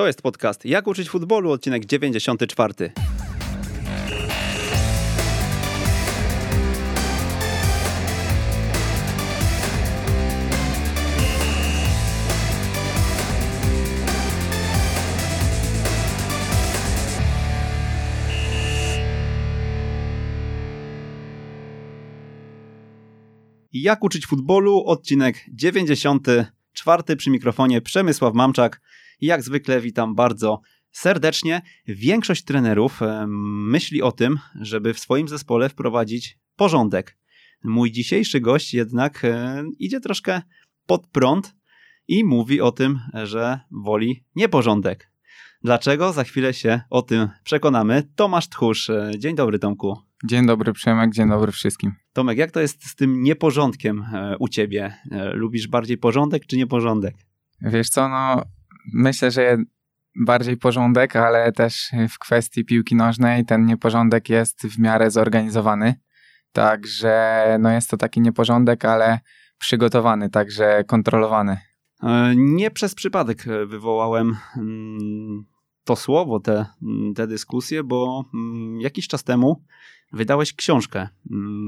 To jest podcast Jak uczyć futbolu, odcinek 94. Jak uczyć futbolu, odcinek 94 przy mikrofonie Przemysław Mamczak. Jak zwykle witam bardzo serdecznie. Większość trenerów e, myśli o tym, żeby w swoim zespole wprowadzić porządek. Mój dzisiejszy gość jednak e, idzie troszkę pod prąd i mówi o tym, że woli nieporządek. Dlaczego? Za chwilę się o tym przekonamy. Tomasz Tchórz. E, dzień dobry, Tomku. Dzień dobry, Przemek. Dzień dobry wszystkim. Tomek, jak to jest z tym nieporządkiem u ciebie? Lubisz bardziej porządek czy nieporządek? Wiesz co, no myślę, że bardziej porządek, ale też w kwestii piłki nożnej ten nieporządek jest w miarę zorganizowany. Także no jest to taki nieporządek, ale przygotowany, także kontrolowany. E, nie przez przypadek wywołałem mm, to słowo, te, mm, te dyskusje, bo mm, jakiś czas temu wydałeś książkę,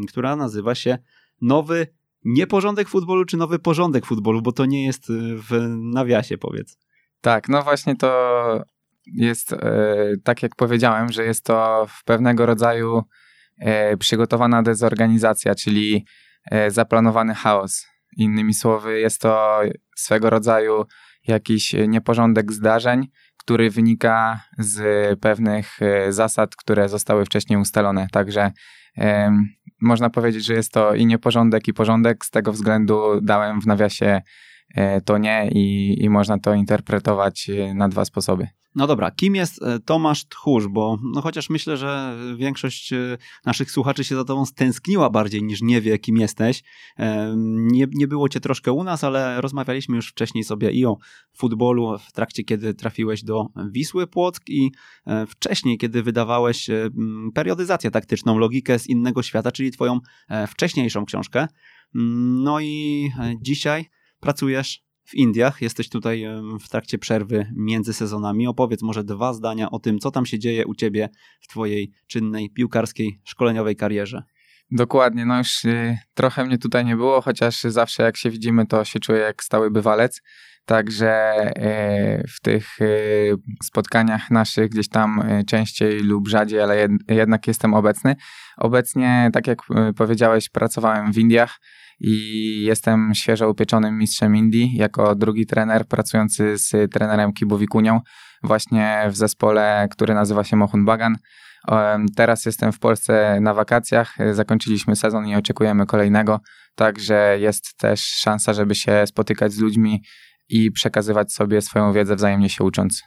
która nazywa się Nowy Nieporządek futbolu, czy Nowy Porządek futbolu, bo to nie jest w nawiasie, powiedz. Tak, no właśnie to jest e, tak jak powiedziałem, że jest to w pewnego rodzaju e, przygotowana dezorganizacja, czyli e, zaplanowany chaos. Innymi słowy, jest to swego rodzaju jakiś nieporządek zdarzeń, który wynika z pewnych zasad, które zostały wcześniej ustalone. Także można powiedzieć, że jest to i nieporządek, i porządek. Z tego względu dałem w nawiasie to nie i, i można to interpretować e, na dwa sposoby. No dobra, kim jest e, Tomasz Tchórz? Bo no chociaż myślę, że większość naszych słuchaczy się za tobą stęskniła bardziej niż nie wie, kim jesteś. Nie, nie było cię troszkę u nas, ale rozmawialiśmy już wcześniej sobie i o futbolu w trakcie, kiedy trafiłeś do Wisły Płock i wcześniej, kiedy wydawałeś periodyzację taktyczną, logikę z innego świata, czyli twoją wcześniejszą książkę. No i dzisiaj pracujesz w Indiach, jesteś tutaj w trakcie przerwy między sezonami. Opowiedz może dwa zdania o tym, co tam się dzieje u ciebie w twojej czynnej piłkarskiej, szkoleniowej karierze. Dokładnie, no już y, trochę mnie tutaj nie było, chociaż zawsze jak się widzimy, to się czuję jak stały bywalec. Także y, w tych y, spotkaniach naszych gdzieś tam częściej lub rzadziej, ale jednak jestem obecny. Obecnie, tak jak powiedziałeś, pracowałem w Indiach i jestem świeżo upieczonym mistrzem Indii jako drugi trener pracujący z trenerem Kibowikunią właśnie w zespole, który nazywa się Mohun Bagan. Teraz jestem w Polsce na wakacjach, zakończyliśmy sezon i oczekujemy kolejnego, także jest też szansa, żeby się spotykać z ludźmi i przekazywać sobie swoją wiedzę wzajemnie się ucząc.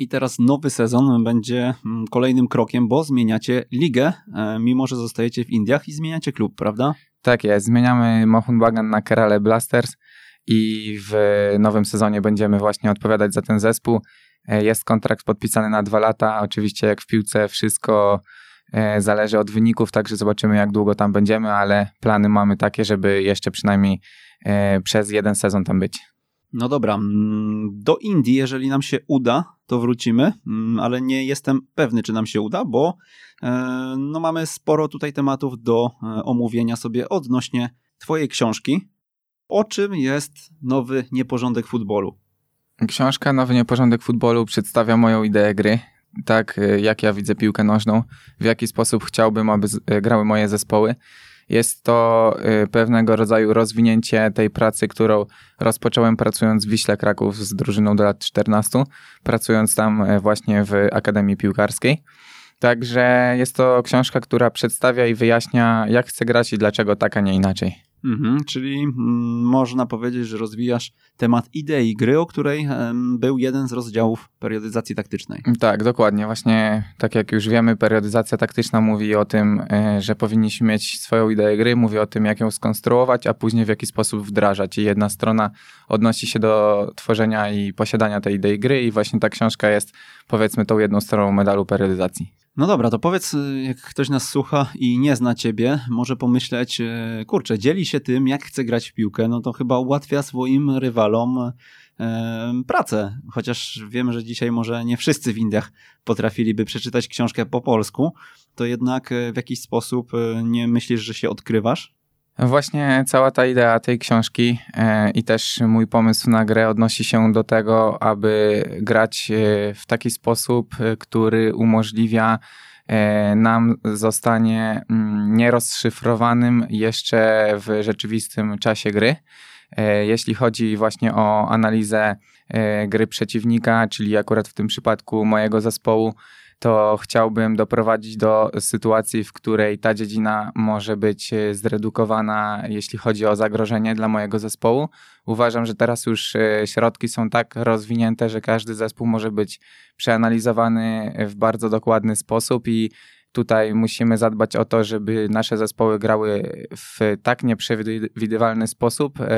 I teraz nowy sezon będzie mm, kolejnym krokiem, bo zmieniacie ligę, e, mimo że zostajecie w Indiach i zmieniacie klub, prawda? Tak jest, zmieniamy Mohun Bagan na Kerale Blasters i w nowym sezonie będziemy właśnie odpowiadać za ten zespół. E, jest kontrakt podpisany na dwa lata. Oczywiście jak w piłce wszystko e, zależy od wyników, także zobaczymy jak długo tam będziemy, ale plany mamy takie, żeby jeszcze przynajmniej e, przez jeden sezon tam być. No dobra, mm, do Indii, jeżeli nam się uda, to wrócimy, mm, ale nie jestem pewny, czy nam się uda, bo no mamy sporo tutaj tematów do e, omówienia sobie odnośnie Twojej książki. O czym jest nowy nieporządek futbolu? Książka Nowy Nieporządek Futbolu przedstawia moją ideę gry, tak e, jak ja widzę piłkę nożną, w jaki sposób chciałbym, aby grały moje zespoły. Jest to pewnego rodzaju rozwinięcie tej pracy, którą rozpocząłem pracując w Wiśle Kraków z drużyną do lat 14, pracując tam właśnie w Akademii Piłkarskiej. Także jest to książka, która przedstawia i wyjaśnia, jak chcę grać i dlaczego tak, a nie inaczej. Mhm, czyli mm, można powiedzieć, że rozwijasz temat idei gry, o której był jeden z rozdziałów periodyzacji taktycznej. Tak, dokładnie. Właśnie tak jak już wiemy, periodyzacja taktyczna mówi o tym, e, że powinniśmy mieć swoją ideę gry, mówi o tym, jak ją skonstruować, a później w jaki sposób wdrażać. I jedna strona odnosi się do tworzenia i posiadania tej idei gry i właśnie ta książka jest powiedzmy tą jedną stroną medalu periodyzacji. No dobra, to powiedz, y, jak ktoś nas słucha i nie zna ciebie, może pomyśleć, y, kurczę, dzieli się tym, jak chce grać w piłkę, no to chyba ułatwia swoim rywalom pracę. Chociaż wiemy, że dzisiaj może nie wszyscy w Indiach potrafiliby przeczytać książkę po polsku, to jednak w jakiś sposób nie myślisz, że się odkrywasz? Właśnie cała ta idea tej książki e, i też mój pomysł na grę odnosi się do tego, aby grać e, w taki sposób, e, który umożliwia nam zostanie mm, nierozszyfrowanym jeszcze w rzeczywistym czasie gry. Jeśli chodzi właśnie o analizę gry przeciwnika, czyli akurat w tym przypadku mojego zespołu, to chciałbym doprowadzić do sytuacji, w której ta dziedzina może być e, zredukowana, jeśli chodzi o zagrożenie dla mojego zespołu. Uważam, że teraz już e, środki są tak rozwinięte, że każdy zespół może być przeanalizowany w bardzo dokładny sposób i tutaj musimy zadbać o to, żeby nasze zespoły grały w tak nieprzewidywalny sposób e,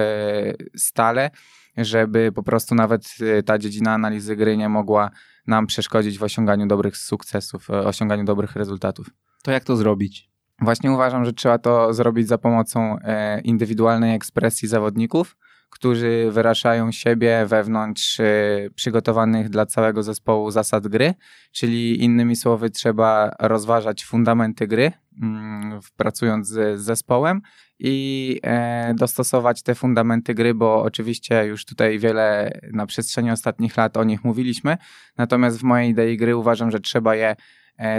stale, żeby po prostu nawet ta dziedzina analizy gry nie mogła nam przeszkodzić w osiąganiu dobrych sukcesów, e, osiąganiu dobrych rezultatów. To jak to zrobić? Właśnie uważam, że trzeba to zrobić za pomocą e, indywidualnej ekspresji zawodników, którzy wyrażają siebie wewnątrz e, przygotowanych dla całego zespołu zasad gry, czyli innymi słowy trzeba rozważać fundamenty gry, mm, pracując z zespołem i e, dostosować te fundamenty gry, bo oczywiście już tutaj wiele na przestrzeni ostatnich lat o nich mówiliśmy, natomiast w mojej idei gry uważam, że trzeba je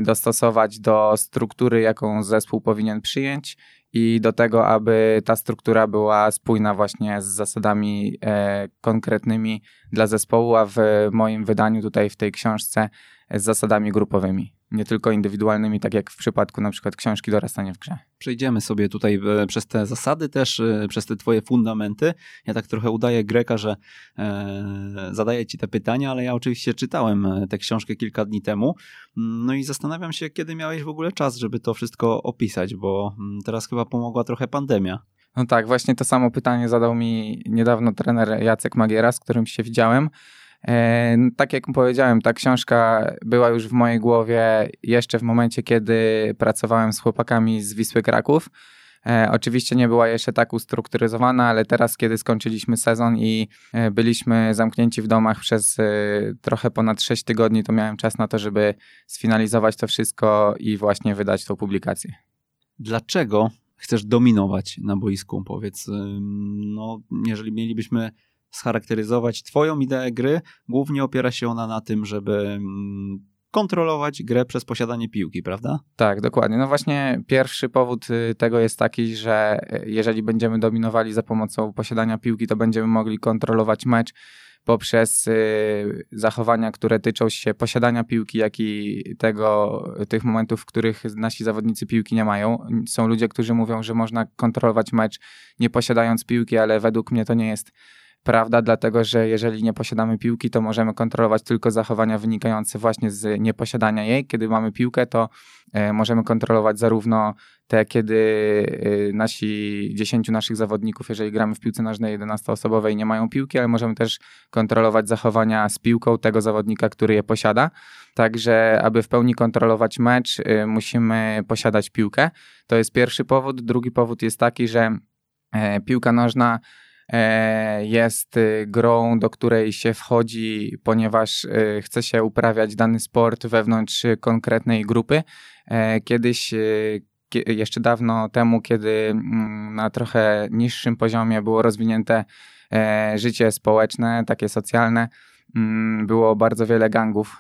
dostosować do struktury, jaką zespół powinien przyjąć i do tego, aby ta struktura była spójna właśnie z zasadami e, konkretnymi dla zespołu, a w moim wydaniu tutaj w tej książce z zasadami grupowymi nie tylko indywidualnymi, tak jak w przypadku na przykład książki Dorastanie w grze. Przejdziemy sobie tutaj e, przez te zasady też, e, przez te twoje fundamenty. Ja tak trochę udaję Greka, że e, zadaję ci te pytania, ale ja oczywiście czytałem e, tę książkę kilka dni temu. Mm, no i zastanawiam się, kiedy miałeś w ogóle czas, żeby to wszystko opisać, bo mm, teraz chyba pomogła trochę pandemia. No tak, właśnie to samo pytanie zadał mi niedawno trener Jacek Magiera, z którym się widziałem. E, tak jak powiedziałem, ta książka była już w mojej głowie jeszcze w momencie, kiedy pracowałem z chłopakami z Wisły Kraków. E, oczywiście nie była jeszcze tak ustrukturyzowana, ale teraz, kiedy skończyliśmy sezon i e, byliśmy zamknięci w domach przez trochę ponad 6 tygodni, to miałem czas na to, żeby sfinalizować to wszystko i właśnie wydać tą publikację. Dlaczego chcesz dominować na boisku? Powiedz, no, jeżeli mielibyśmy scharakteryzować Twoją ideę gry, głównie opiera się ona na tym, żeby mm, kontrolować grę przez posiadanie piłki, prawda? Tak, dokładnie. No właśnie pierwszy powód y, tego jest taki, że y, jeżeli będziemy dominowali za pomocą posiadania piłki, to będziemy mogli kontrolować mecz poprzez y, zachowania, które tyczą się posiadania piłki, jak i tego, tych momentów, w których nasi zawodnicy piłki nie mają. Są ludzie, którzy mówią, że można kontrolować mecz nie posiadając piłki, ale według mnie to nie jest prawda, dlatego że jeżeli nie posiadamy piłki, to możemy kontrolować tylko zachowania wynikające właśnie z nieposiadania jej. Kiedy mamy piłkę, to e, możemy kontrolować zarówno te, kiedy e, nasi 10 naszych zawodników, jeżeli gramy w piłce nożnej 11-osobowej, nie mają piłki, ale możemy też kontrolować zachowania z piłką tego zawodnika, który je posiada. Także, aby w pełni kontrolować mecz, e, musimy posiadać piłkę. To jest pierwszy powód. Drugi powód jest taki, że piłka nożna jest y, grą, do której się wchodzi, ponieważ y, chce się uprawiać dany sport wewnątrz konkretnej grupy. E, kiedyś, y, jeszcze dawno temu, kiedy mm, na trochę niższym poziomie było rozwinięte e, życie społeczne, takie socjalne, mm, było bardzo wiele gangów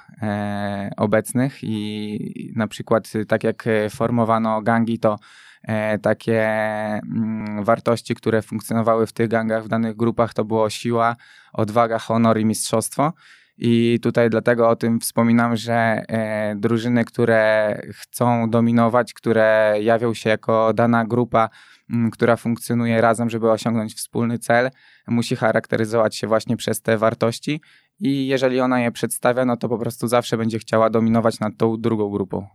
obecnych i na przykład tak jak formowano gangi, to E, takie mm, wartości, które funkcjonowały w tych gangach, w danych grupach, to było siła, odwaga, honor i mistrzostwo. I tutaj dlatego o tym wspominam, że e, drużyny, które chcą dominować, które jawią się jako dana grupa, m, która funkcjonuje razem, żeby osiągnąć wspólny cel, musi charakteryzować się właśnie przez te wartości. I jeżeli ona je przedstawia, no to po prostu zawsze będzie chciała dominować nad tą drugą grupą.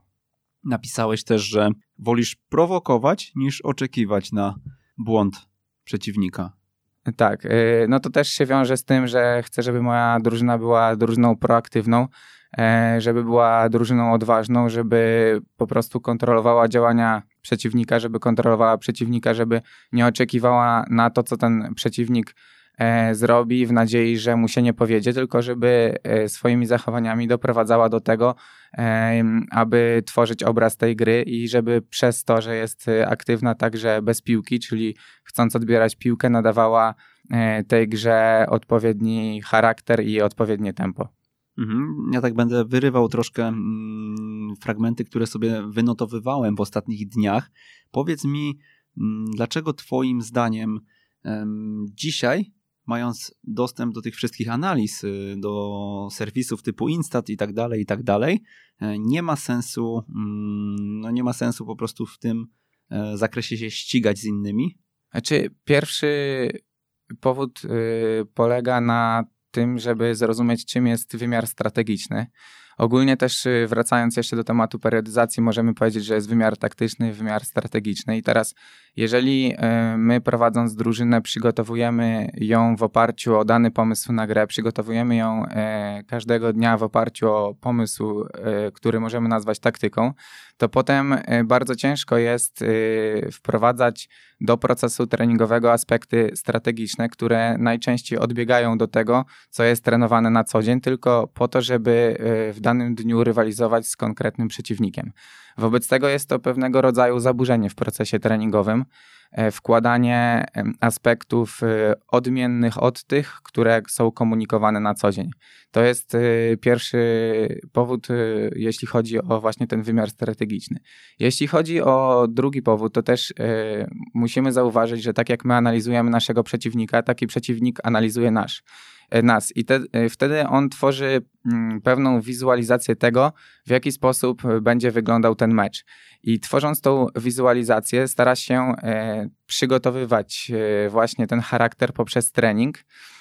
Napisałeś też, że wolisz prowokować niż oczekiwać na błąd przeciwnika. Tak, y, no to też się wiąże z tym, że chcę, żeby moja drużyna była drużyną proaktywną, e, żeby była drużyną odważną, żeby po prostu kontrolowała działania przeciwnika, żeby kontrolowała przeciwnika, żeby nie oczekiwała na to, co ten przeciwnik zrobi w nadziei, że mu się nie powiedzie, tylko żeby e, swoimi zachowaniami doprowadzała do tego, e, aby tworzyć obraz tej gry i żeby przez to, że jest aktywna także bez piłki, czyli chcąc odbierać piłkę, nadawała tej grze odpowiedni charakter i odpowiednie tempo. Mhm. Ja tak będę wyrywał troszkę mm, fragmenty, które sobie wynotowywałem w ostatnich dniach. Powiedz mi, mm, dlaczego Twoim zdaniem dzisiaj, mając dostęp do tych wszystkich analiz, y, do serwisów typu Instat i tak dalej, i tak dalej, e, nie ma sensu, mm, no nie ma sensu po prostu w tym e, zakresie się ścigać z innymi? Znaczy, pierwszy powód y, polega na tym, żeby zrozumieć, czym jest wymiar strategiczny. Ogólnie też y, wracając jeszcze do tematu periodyzacji, możemy powiedzieć, że jest wymiar taktyczny, wymiar strategiczny. I teraz, jeżeli y, my prowadząc drużynę, przygotowujemy ją w oparciu o dany pomysł na grę, przygotowujemy ją y, każdego dnia w oparciu o pomysł, który możemy nazwać taktyką, to potem bardzo ciężko jest wprowadzać do procesu treningowego aspekty strategiczne, które najczęściej odbiegają do tego, co jest trenowane na co dzień, tylko po to, żeby w danym dniu rywalizować z konkretnym przeciwnikiem. Wobec tego jest to pewnego rodzaju zaburzenie w procesie treningowym, e, wkładanie aspektów e, odmiennych od tych, które są komunikowane na co dzień. To jest e, pierwszy powód, jeśli chodzi o właśnie ten wymiar strategiczny. Jeśli chodzi o drugi powód, to też musimy zauważyć, że tak jak my analizujemy naszego przeciwnika, taki przeciwnik analizuje nasz. E, nas. I te, e, wtedy on tworzy mm, pewną wizualizację tego, w jaki sposób będzie wyglądał ten mecz. I tworząc tą wizualizację, stara się e, przygotowywać właśnie ten charakter poprzez trening.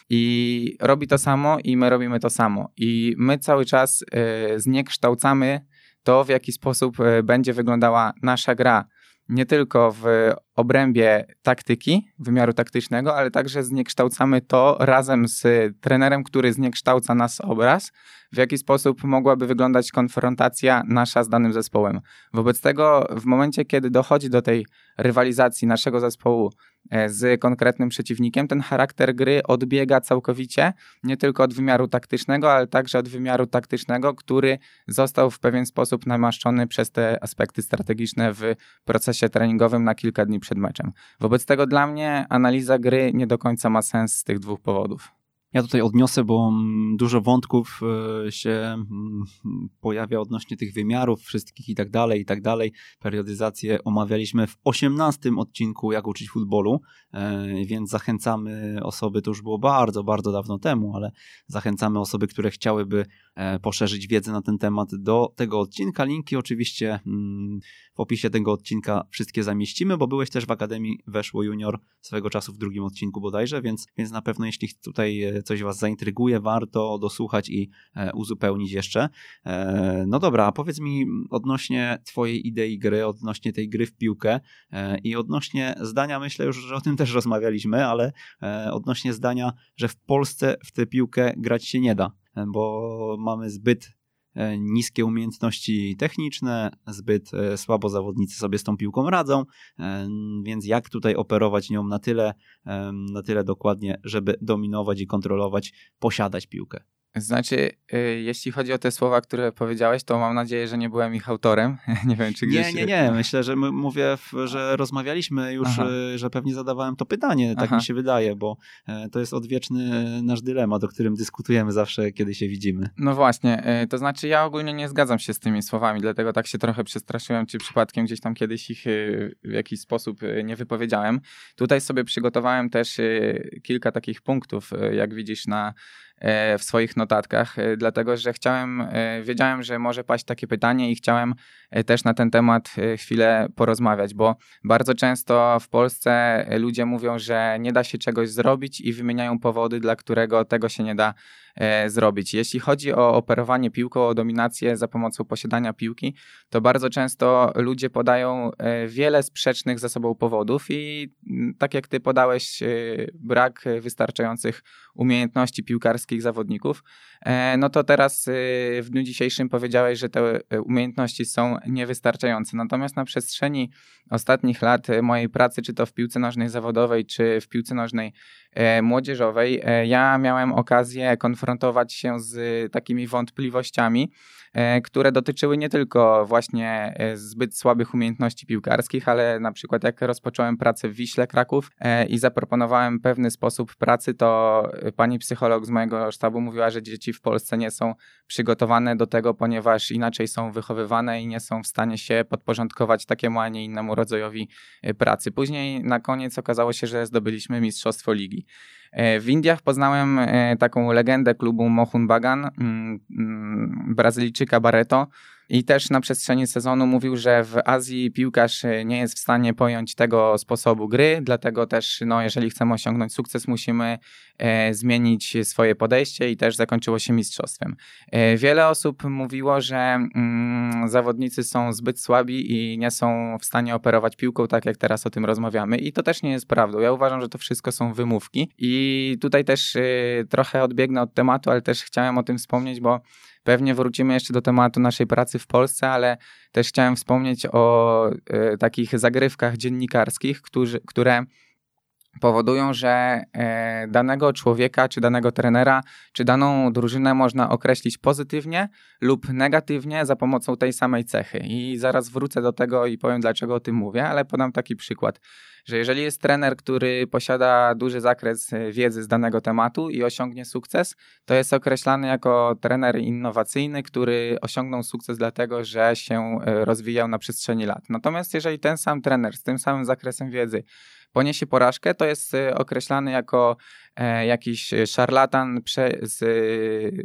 I robi to samo, i my robimy to samo. I my cały czas zniekształcamy to, w jaki sposób będzie wyglądała nasza gra nie tylko w obrębie taktyki, wymiaru taktycznego, ale także zniekształcamy to razem z trenerem, który zniekształca nas obraz, w jaki sposób mogłaby wyglądać konfrontacja nasza z danym zespołem. Wobec tego, w momencie, kiedy dochodzi do tej rywalizacji naszego zespołu z konkretnym przeciwnikiem, ten charakter gry odbiega całkowicie nie tylko od wymiaru taktycznego, ale także od wymiaru taktycznego, który został w pewien sposób namaszczony przez te aspekty strategiczne w procesie treningowym na kilka dni przed meczem. Wobec tego dla mnie analiza gry nie do końca ma sens z tych dwóch powodów. Ja tutaj odniosę, bo mm, dużo wątków e, się mm, pojawia odnośnie tych wymiarów wszystkich i tak dalej, i tak dalej. Periodyzację omawialiśmy w 18 odcinku Jak uczyć futbolu, e, więc zachęcamy osoby, to już było bardzo, bardzo dawno temu, ale zachęcamy osoby, które chciałyby poszerzyć wiedzę na ten temat do tego odcinka. Linki oczywiście mm, w opisie tego odcinka wszystkie zamieścimy, bo byłeś też w Akademii Weszło Junior swego czasu w drugim odcinku bodajże, więc, więc na pewno jeśli tutaj e, coś Was zaintryguje, warto dosłuchać i e, uzupełnić jeszcze. E, no dobra, a powiedz mi odnośnie Twojej idei gry, odnośnie tej gry w piłkę i odnośnie zdania, myślę już, że o tym też rozmawialiśmy, ale odnośnie zdania, że w Polsce w tę piłkę grać się nie da, bo mamy zbyt E, niskie umiejętności techniczne, zbyt e, słabo zawodnicy sobie z tą piłką radzą, e, więc jak tutaj operować nią na tyle, na tyle dokładnie, żeby dominować i kontrolować, posiadać piłkę. Znaczy, y, jeśli chodzi o te słowa, które powiedziałeś, to mam nadzieję, że nie byłem ich autorem. nie wiem, czy gdzieś... Nie, nie, nie. Myślę, że mówię, że rozmawialiśmy już, Aha. Y, że pewnie zadawałem to pytanie, tak Aha. mi się wydaje, bo e, to jest odwieczny nasz dylemat, o którym dyskutujemy zawsze, kiedy się widzimy. No właśnie, e, to znaczy ja ogólnie nie zgadzam się z tymi słowami, dlatego tak się trochę przestraszyłem, czy przypadkiem gdzieś tam kiedyś ich e, w jakiś sposób nie wypowiedziałem. Tutaj sobie przygotowałem też kilka takich punktów, jak widzisz na w swoich notatkach, e, dlatego że chciałem, e, wiedziałem, że może paść takie pytanie i chciałem też na ten temat chwilę porozmawiać, bo bardzo często w Polsce ludzie mówią, że nie da się czegoś zrobić i wymieniają powody, dla którego tego się nie da E, zrobić. Jeśli chodzi o operowanie piłką, o dominację za pomocą posiadania piłki, to bardzo często ludzie podają e, wiele sprzecznych ze sobą powodów i mm, tak jak ty podałeś, e, brak wystarczających umiejętności piłkarskich zawodników. e, no to teraz w dniu dzisiejszym powiedziałeś, że te umiejętności są niewystarczające. Natomiast na przestrzeni ostatnich lat mojej pracy, czy to w piłce nożnej zawodowej, czy w piłce nożnej młodzieżowej, ja miałem okazję konfrontować się z takimi wątpliwościami, E, które dotyczyły nie tylko właśnie e, zbyt słabych umiejętności piłkarskich, ale na przykład jak rozpocząłem pracę w Wiśle Kraków e, i zaproponowałem pewny sposób pracy, to pani psycholog z mojego sztabu mówiła, że dzieci w Polsce nie są przygotowane do tego, ponieważ inaczej są wychowywane i nie są w stanie się podporządkować takiemu, a nie innemu rodzajowi pracy. Później na koniec okazało się, że zdobyliśmy Mistrzostwo Ligi. E, w Indiach poznałem e, taką legendę klubu Mohun Bagan, mm, mm, Brazylijczyka Barreto, i też na przestrzeni sezonu mówił, że w Azji piłkarz nie jest w stanie pojąć tego sposobu gry, dlatego też, no, jeżeli chcemy osiągnąć sukces, musimy e, zmienić swoje podejście i też zakończyło się mistrzostwem. E, wiele osób mówiło, że mm, zawodnicy są zbyt słabi i nie są w stanie operować piłką, tak jak teraz o tym rozmawiamy, i to też nie jest prawdą. Ja uważam, że to wszystko są wymówki, i tutaj też e, trochę odbiegnę od tematu, ale też chciałem o tym wspomnieć, bo Pewnie wrócimy jeszcze do tematu naszej pracy w Polsce, ale też chciałem wspomnieć o y, takich zagrywkach dziennikarskich, którzy, które powodują, że e, danego człowieka, czy danego trenera, czy daną drużynę można określić pozytywnie lub negatywnie za pomocą tej samej cechy. I zaraz wrócę do tego i powiem, dlaczego o tym mówię, ale podam taki przykład że jeżeli jest trener, który posiada duży zakres e, wiedzy z danego tematu i osiągnie sukces, to jest określany jako trener innowacyjny, który osiągnął sukces dlatego, że się e, rozwijał na przestrzeni lat. Natomiast jeżeli ten sam trener z tym samym zakresem wiedzy poniesie porażkę, to jest y, określany jako e, jakiś szarlatan prze, z,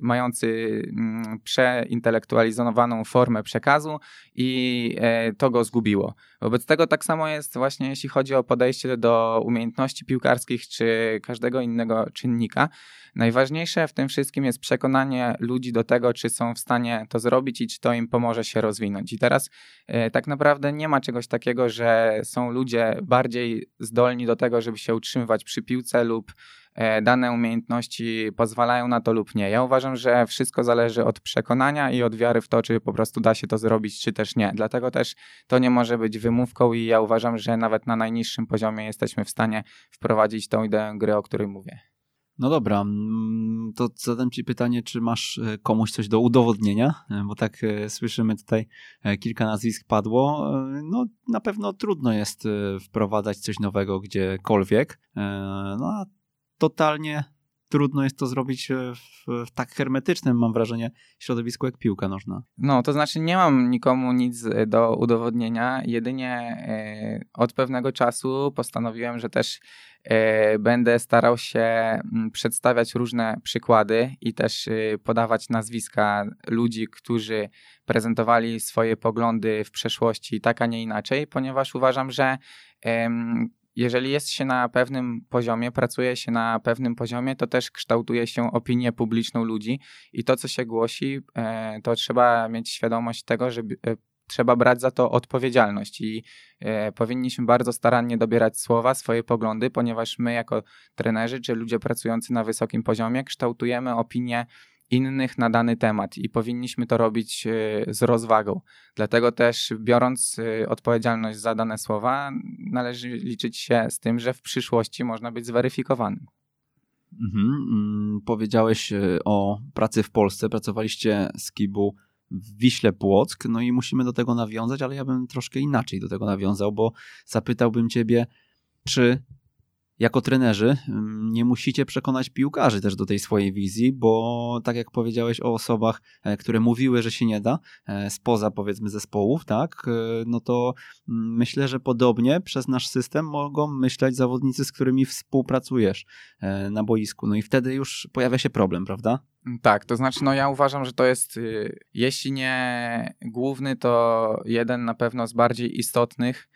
mający mm, przeintelektualizowaną formę przekazu i e, to go zgubiło. Wobec tego tak samo jest właśnie jeśli chodzi o podejście do umiejętności piłkarskich czy każdego innego czynnika. Najważniejsze w tym wszystkim jest przekonanie ludzi do tego, czy są w stanie to zrobić i czy to im pomoże się rozwinąć. I teraz e, tak naprawdę nie ma czegoś takiego, że są ludzie bardziej zdolni do tego, żeby się utrzymywać przy piłce lub e, dane umiejętności pozwalają na to lub nie. Ja uważam, że wszystko zależy od przekonania i od wiary w to, czy po prostu da się to zrobić, czy też nie. Dlatego też to nie może być wymówką i ja uważam, że nawet na najniższym poziomie jesteśmy w stanie wprowadzić tą ideę gry, o której mówię. No dobra, mm, to zadam Ci pytanie, czy masz e, komuś coś do udowodnienia, e, bo tak e, słyszymy tutaj kilka nazwisk padło. No na pewno trudno jest wprowadzać coś nowego gdziekolwiek, no a totalnie trudno jest to zrobić w, w, tak hermetycznym, mam wrażenie, środowisku jak piłka nożna. No, to znaczy nie mam nikomu nic do udowodnienia, jedynie od pewnego czasu postanowiłem, że też E, będę starał się mm, przedstawiać różne przykłady i też podawać nazwiska ludzi, którzy prezentowali swoje poglądy w przeszłości tak, a nie inaczej, ponieważ uważam, że jeżeli jest się na pewnym poziomie, pracuje się na pewnym poziomie, to też kształtuje się opinię publiczną ludzi i to, co się głosi, e, to trzeba mieć świadomość tego, że e, trzeba brać za to odpowiedzialność i e, powinniśmy bardzo starannie dobierać słowa, swoje poglądy, ponieważ my jako trenerzy czy ludzie pracujący na wysokim poziomie kształtujemy opinię innych na dany temat i powinniśmy to robić e, z rozwagą. Dlatego też biorąc e, odpowiedzialność za dane słowa, należy liczyć się z tym, że w przyszłości można być zweryfikowanym. Mhm. Mm, powiedziałeś e, o pracy w Polsce. Pracowaliście z Kibu w Wiśle Płock, no i musimy do tego nawiązać, ale ja bym troszkę inaczej do tego nawiązał, bo zapytałbym ciebie, czy jako trenerzy mm, nie musicie przekonać piłkarzy też do tej swojej wizji, bo tak jak powiedziałeś o osobach, e, które mówiły, że się nie da, e, spoza powiedzmy zespołów, tak, e, no to mm, myślę, że podobnie przez nasz system mogą myśleć zawodnicy, z którymi współpracujesz na boisku. No i wtedy już pojawia się problem, prawda? Tak, to znaczy, no ja uważam, że to jest, y, jeśli nie główny, to jeden na pewno z bardziej istotnych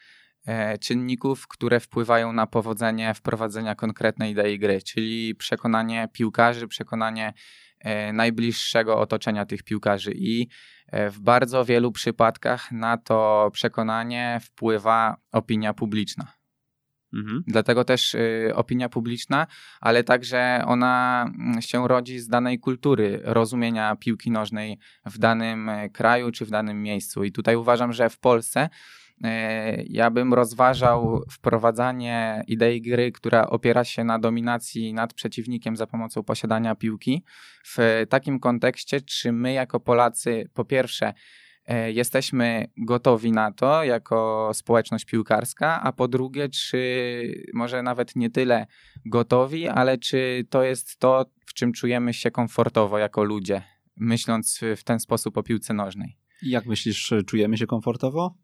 czynników, które wpływają na powodzenie wprowadzenia konkretnej idei gry, czyli przekonanie piłkarzy, przekonanie e, najbliższego otoczenia tych piłkarzy i e, w bardzo wielu przypadkach na to przekonanie wpływa opinia publiczna. Mhm. Dlatego też y, opinia publiczna, ale także ona mm, się rodzi z danej kultury rozumienia piłki nożnej w danym e, kraju czy w danym miejscu. I tutaj uważam, że w Polsce e, ja bym rozważał wprowadzanie idei gry, która opiera się na dominacji nad przeciwnikiem za pomocą posiadania piłki. W takim kontekście, czy my jako Polacy, po pierwsze, E, jesteśmy gotowi na to jako społeczność piłkarska, a po drugie, czy może nawet nie tyle gotowi, ale czy to jest to, w czym czujemy się komfortowo jako ludzie, myśląc w ten sposób o piłce nożnej. Jak myślisz, czujemy się komfortowo?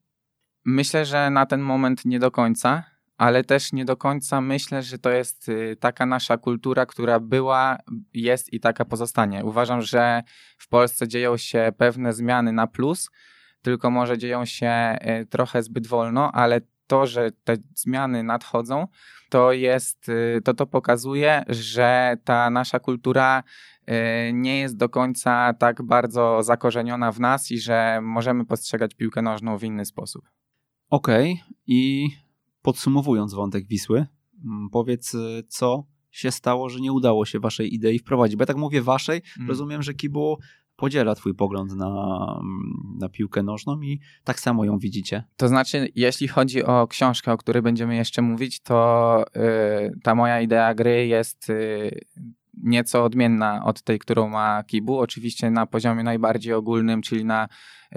Myślę, że na ten moment nie do końca ale też nie do końca myślę, że to jest y, taka nasza kultura, która była, jest i taka pozostanie. Uważam, że w Polsce dzieją się pewne zmiany na plus, tylko może dzieją się y, trochę zbyt wolno, ale to, że te zmiany nadchodzą, to jest, y, to to pokazuje, że ta nasza kultura nie jest do końca tak bardzo zakorzeniona w nas i że możemy postrzegać piłkę nożną w inny sposób. Okej, okay. i podsumowując wątek Wisły, mm, powiedz, y, co się stało, że nie udało się waszej idei wprowadzić? Bo ja tak mówię waszej, mm. rozumiem, że Kibu podziela twój pogląd na, mm, na piłkę nożną i tak samo ją widzicie. To znaczy, jeśli chodzi o książkę, o której będziemy jeszcze mówić, to y, ta moja idea gry jest y, nieco odmienna od tej, którą ma Kibu. Oczywiście na poziomie najbardziej ogólnym, czyli na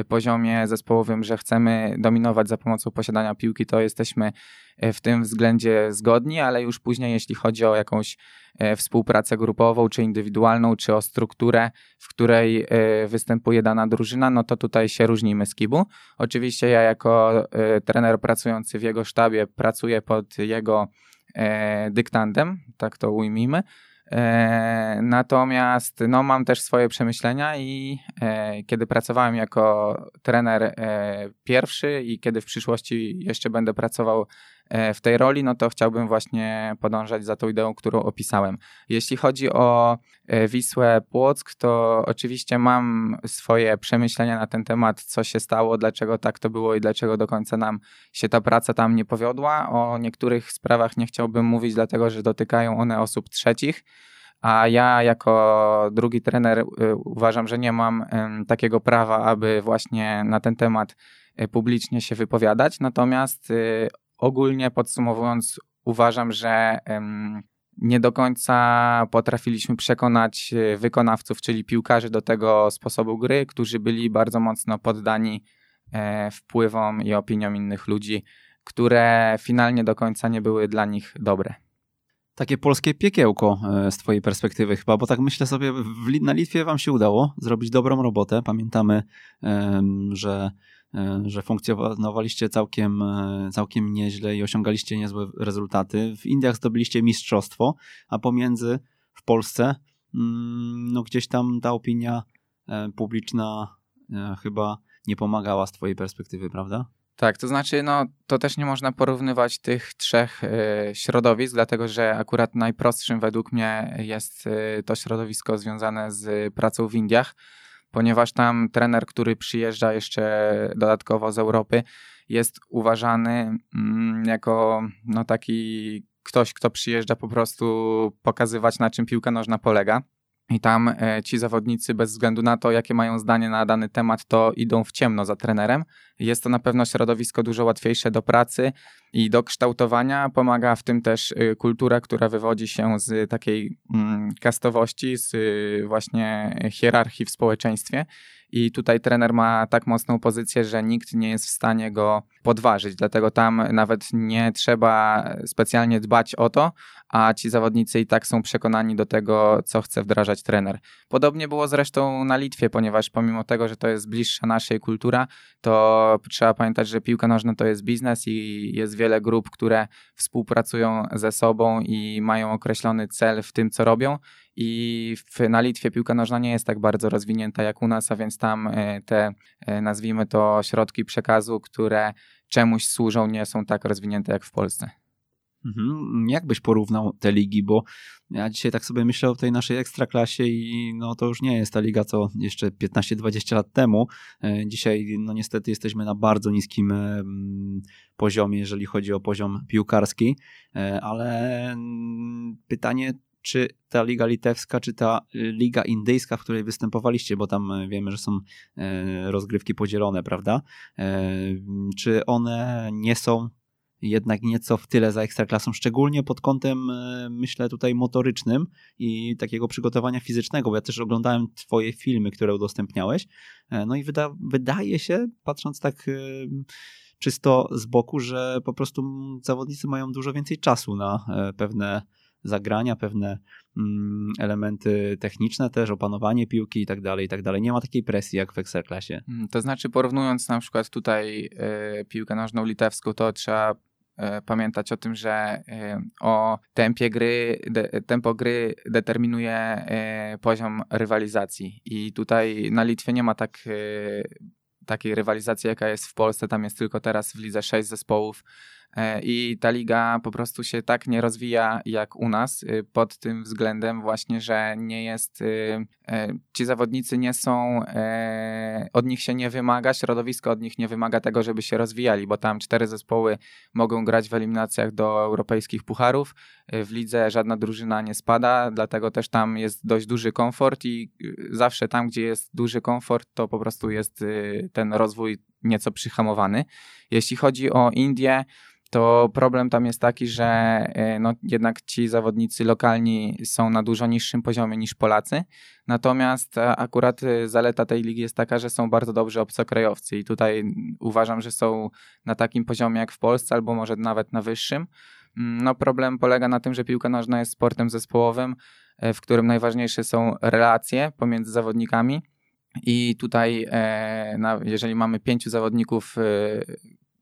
poziomie zespołowym, że chcemy dominować za pomocą posiadania piłki, to jesteśmy e, w tym względzie zgodni, ale już później, jeśli chodzi o jakąś e, współpracę grupową, czy indywidualną, czy o strukturę, w której e, występuje dana drużyna, no to tutaj się różnimy z Kibu. Oczywiście ja jako trener pracujący w jego sztabie pracuję pod jego dyktantem, tak to ujmijmy, E, natomiast no, mam też swoje przemyślenia i e, kiedy pracowałem jako trener e, pierwszy i kiedy w przyszłości jeszcze będę pracował w tej roli, no to chciałbym właśnie podążać za tą ideą, którą opisałem. Jeśli chodzi o Wisłę Płock, to oczywiście mam swoje przemyślenia na ten temat, co się stało, dlaczego tak to było i dlaczego do końca nam się ta praca tam nie powiodła. O niektórych sprawach nie chciałbym mówić, dlatego że dotykają one osób trzecich a ja jako drugi trener y, uważam, że nie mam takiego prawa, aby właśnie na ten temat publicznie się wypowiadać. Natomiast ogólnie podsumowując, uważam, że nie do końca potrafiliśmy przekonać wykonawców, czyli piłkarzy do tego sposobu gry, którzy byli bardzo mocno poddani e, wpływom i opiniom innych ludzi, które finalnie do końca nie były dla nich dobre takie polskie piekiełko e, z twojej perspektywy chyba, bo tak myślę sobie, na Litwie wam się udało zrobić dobrą robotę. Pamiętamy, że, e, że funkcjonowaliście całkiem, e, całkiem nieźle i osiągaliście niezłe rezultaty. W Indiach zdobyliście mistrzostwo, a pomiędzy w Polsce mm, no gdzieś tam ta opinia publiczna chyba nie pomagała z twojej perspektywy, prawda? Tak, to znaczy, no, to też nie można porównywać tych trzech y, środowisk, dlatego że akurat najprostszym według mnie jest y, to środowisko związane z pracą w Indiach, ponieważ tam trener, który przyjeżdża jeszcze dodatkowo z Europy, jest uważany mm, jako no, taki ktoś, kto przyjeżdża po prostu pokazywać, na czym piłka nożna polega. I tam e, ci zawodnicy, bez względu na to, jakie mają zdanie na dany temat, to idą w ciemno za trenerem. Jest to na pewno środowisko dużo łatwiejsze do pracy i do kształtowania. Pomaga w tym też y, kultura, która wywodzi się z takiej mm, kastowości, z y, właśnie hierarchii w społeczeństwie. I tutaj trener ma tak mocną pozycję, że nikt nie jest w stanie go podważyć. Dlatego tam nawet nie trzeba specjalnie dbać o to, a ci zawodnicy i tak są przekonani do tego, co chce wdrażać trener. Podobnie było zresztą na Litwie, ponieważ pomimo tego, że to jest bliższa naszej kultura, to trzeba pamiętać, że piłka nożna to jest biznes i jest wiele grup, które współpracują ze sobą i mają określony cel w tym, co robią. I w, na Litwie piłka nożna nie jest tak bardzo rozwinięta jak u nas, a więc tam e, te, e, nazwijmy to, środki przekazu, które czemuś służą, nie są tak rozwinięte jak w Polsce. Mhm. Jak byś porównał te ligi, bo ja dzisiaj tak sobie myślę o tej naszej ekstraklasie i no to już nie jest ta liga co jeszcze 15-20 lat temu. E, dzisiaj no niestety jesteśmy na bardzo niskim poziomie, jeżeli chodzi o poziom piłkarski, ale pytanie czy ta liga litewska, czy ta liga indyjska, w której występowaliście, bo tam wiemy, że są rozgrywki podzielone, prawda? Czy one nie są jednak nieco w tyle za ekstraklasą, szczególnie pod kątem, myślę, tutaj motorycznym i takiego przygotowania fizycznego, bo ja też oglądałem twoje filmy, które udostępniałeś, no i wyda wydaje się, patrząc tak czysto z boku, że po prostu zawodnicy mają dużo więcej czasu na pewne zagrania, pewne mm, elementy techniczne też, opanowanie piłki i tak dalej, i tak dalej. Nie ma takiej presji jak w Ekstraklasie. Mm, to znaczy porównując na przykład tutaj y, piłkę nożną litewską, to trzeba E, pamiętać o tym, że e, o tempie gry, de, tempo gry determinuje e, poziom rywalizacji. I tutaj na Litwie nie ma tak, takiej rywalizacji, jaka jest w Polsce. Tam jest tylko teraz w lidze sześć zespołów I ta liga po prostu się tak nie rozwija jak u nas y, pod tym względem właśnie, że nie jest, y, e, ci zawodnicy nie są, e, od nich się nie wymaga, środowisko od nich nie wymaga tego, żeby się rozwijali, bo tam cztery zespoły mogą grać w eliminacjach do europejskich pucharów. W lidze żadna drużyna nie spada, dlatego też tam jest dość duży komfort i y, zawsze tam, gdzie jest duży komfort, to po prostu jest ten rozwój nieco przyhamowany. Jeśli chodzi o Indię, to problem tam jest taki, że e, no, jednak ci zawodnicy lokalni są na dużo niższym poziomie niż Polacy. Natomiast e, akurat e, zaleta tej ligi jest taka, że są bardzo dobrzy obcokrajowcy i tutaj uważam, że są na takim poziomie jak w Polsce, albo może nawet na wyższym. Mm, no, problem polega na tym, że piłka nożna jest sportem zespołowym, w którym najważniejsze są relacje pomiędzy zawodnikami. I tutaj, jeżeli mamy pięciu zawodników,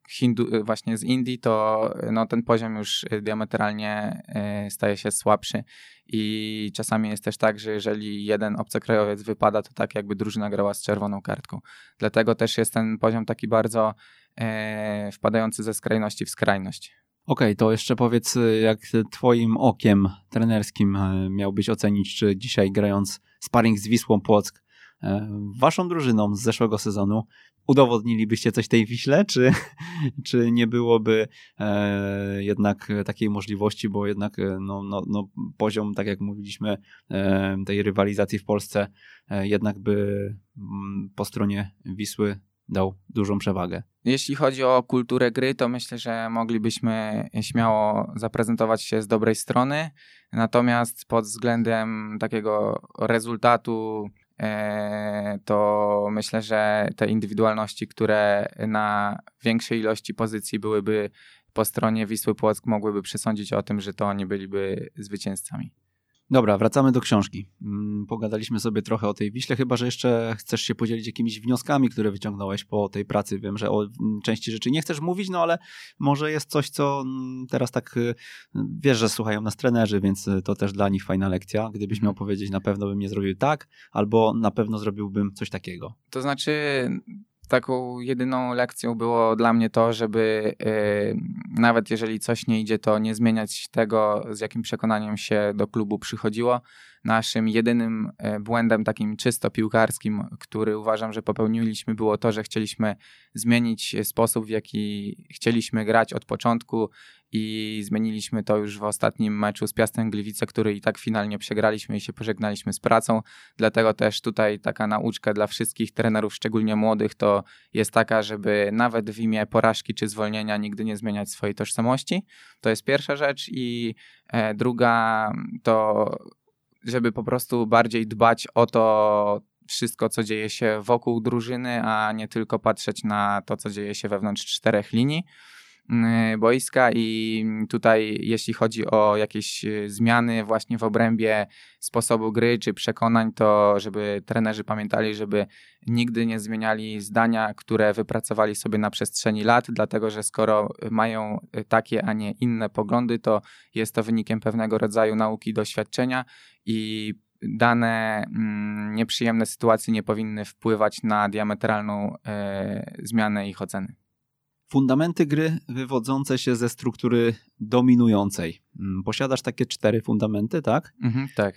Hindu, y, właśnie z Indii, to y, no, ten poziom już y, diametralnie staje się słabszy i czasami jest też tak, że jeżeli jeden obcokrajowiec wypada, to tak jakby drużyna grała z czerwoną kartką. Dlatego też jest ten poziom taki bardzo e, wpadający ze skrajności w skrajność. Okej, okay, to jeszcze powiedz, jak twoim okiem trenerskim miałbyś ocenić, czy dzisiaj grając sparring z Wisłą Płock, waszą drużyną z zeszłego sezonu, udowodnilibyście coś tej Wiśle, czy, czy nie byłoby e, jednak takiej możliwości, bo jednak e, no, no, no, poziom, tak jak mówiliśmy, e, tej rywalizacji w Polsce e, jednak by mm, po stronie Wisły dał dużą przewagę. Jeśli chodzi o kulturę gry, to myślę, że moglibyśmy śmiało zaprezentować się z dobrej strony. Natomiast pod względem takiego rezultatu E, to myślę, że te indywidualności, które na większej ilości pozycji byłyby po stronie Wisły Płock, mogłyby przesądzić o tym, że to oni byliby zwycięzcami. Dobra, wracamy do książki. Mm, pogadaliśmy sobie trochę o tej Wiśle, chyba że jeszcze chcesz się podzielić jakimiś wnioskami, które wyciągnąłeś po tej pracy. Wiem, że o mm, części rzeczy nie chcesz mówić, no ale może jest coś, co mm, teraz tak y, wiesz, że słuchają nas trenerzy, więc y, to też dla nich fajna lekcja. Gdybyś miał powiedzieć, na pewno bym nie zrobił tak, albo na pewno zrobiłbym coś takiego. To znaczy, taką jedyną lekcją było dla mnie to, żeby yy, nawet jeżeli coś nie idzie, to nie zmieniać tego, z jakim przekonaniem się do klubu przychodziło. Naszym jedynym e, błędem takim czysto piłkarskim, który uważam, że popełniliśmy, było to, że chcieliśmy zmienić sposób, w jaki chcieliśmy grać od początku i zmieniliśmy to już w ostatnim meczu z Piastem Gliwice, który i tak finalnie przegraliśmy i się pożegnaliśmy z pracą. Dlatego też tutaj taka nauczka dla wszystkich trenerów, szczególnie młodych, to jest taka, żeby nawet w imię porażki czy zwolnienia nigdy nie zmieniać swojej tożsamości. To jest pierwsza rzecz i e, druga to żeby po prostu bardziej dbać o to wszystko, co dzieje się wokół drużyny, a nie tylko patrzeć na to, co dzieje się wewnątrz czterech linii. Y, boiska i tutaj jeśli chodzi o jakieś y, zmiany właśnie w obrębie sposobu gry czy przekonań, to żeby trenerzy pamiętali, żeby nigdy nie zmieniali zdania, które wypracowali sobie na przestrzeni lat, dlatego że skoro mają takie, a nie inne poglądy, to jest to wynikiem pewnego rodzaju nauki doświadczenia i dane mm, nieprzyjemne sytuacje nie powinny wpływać na diametralną e, zmianę ich oceny. Fundamenty gry wywodzące się ze struktury dominującej. Mm, posiadasz takie cztery fundamenty, tak? Mhm, tak.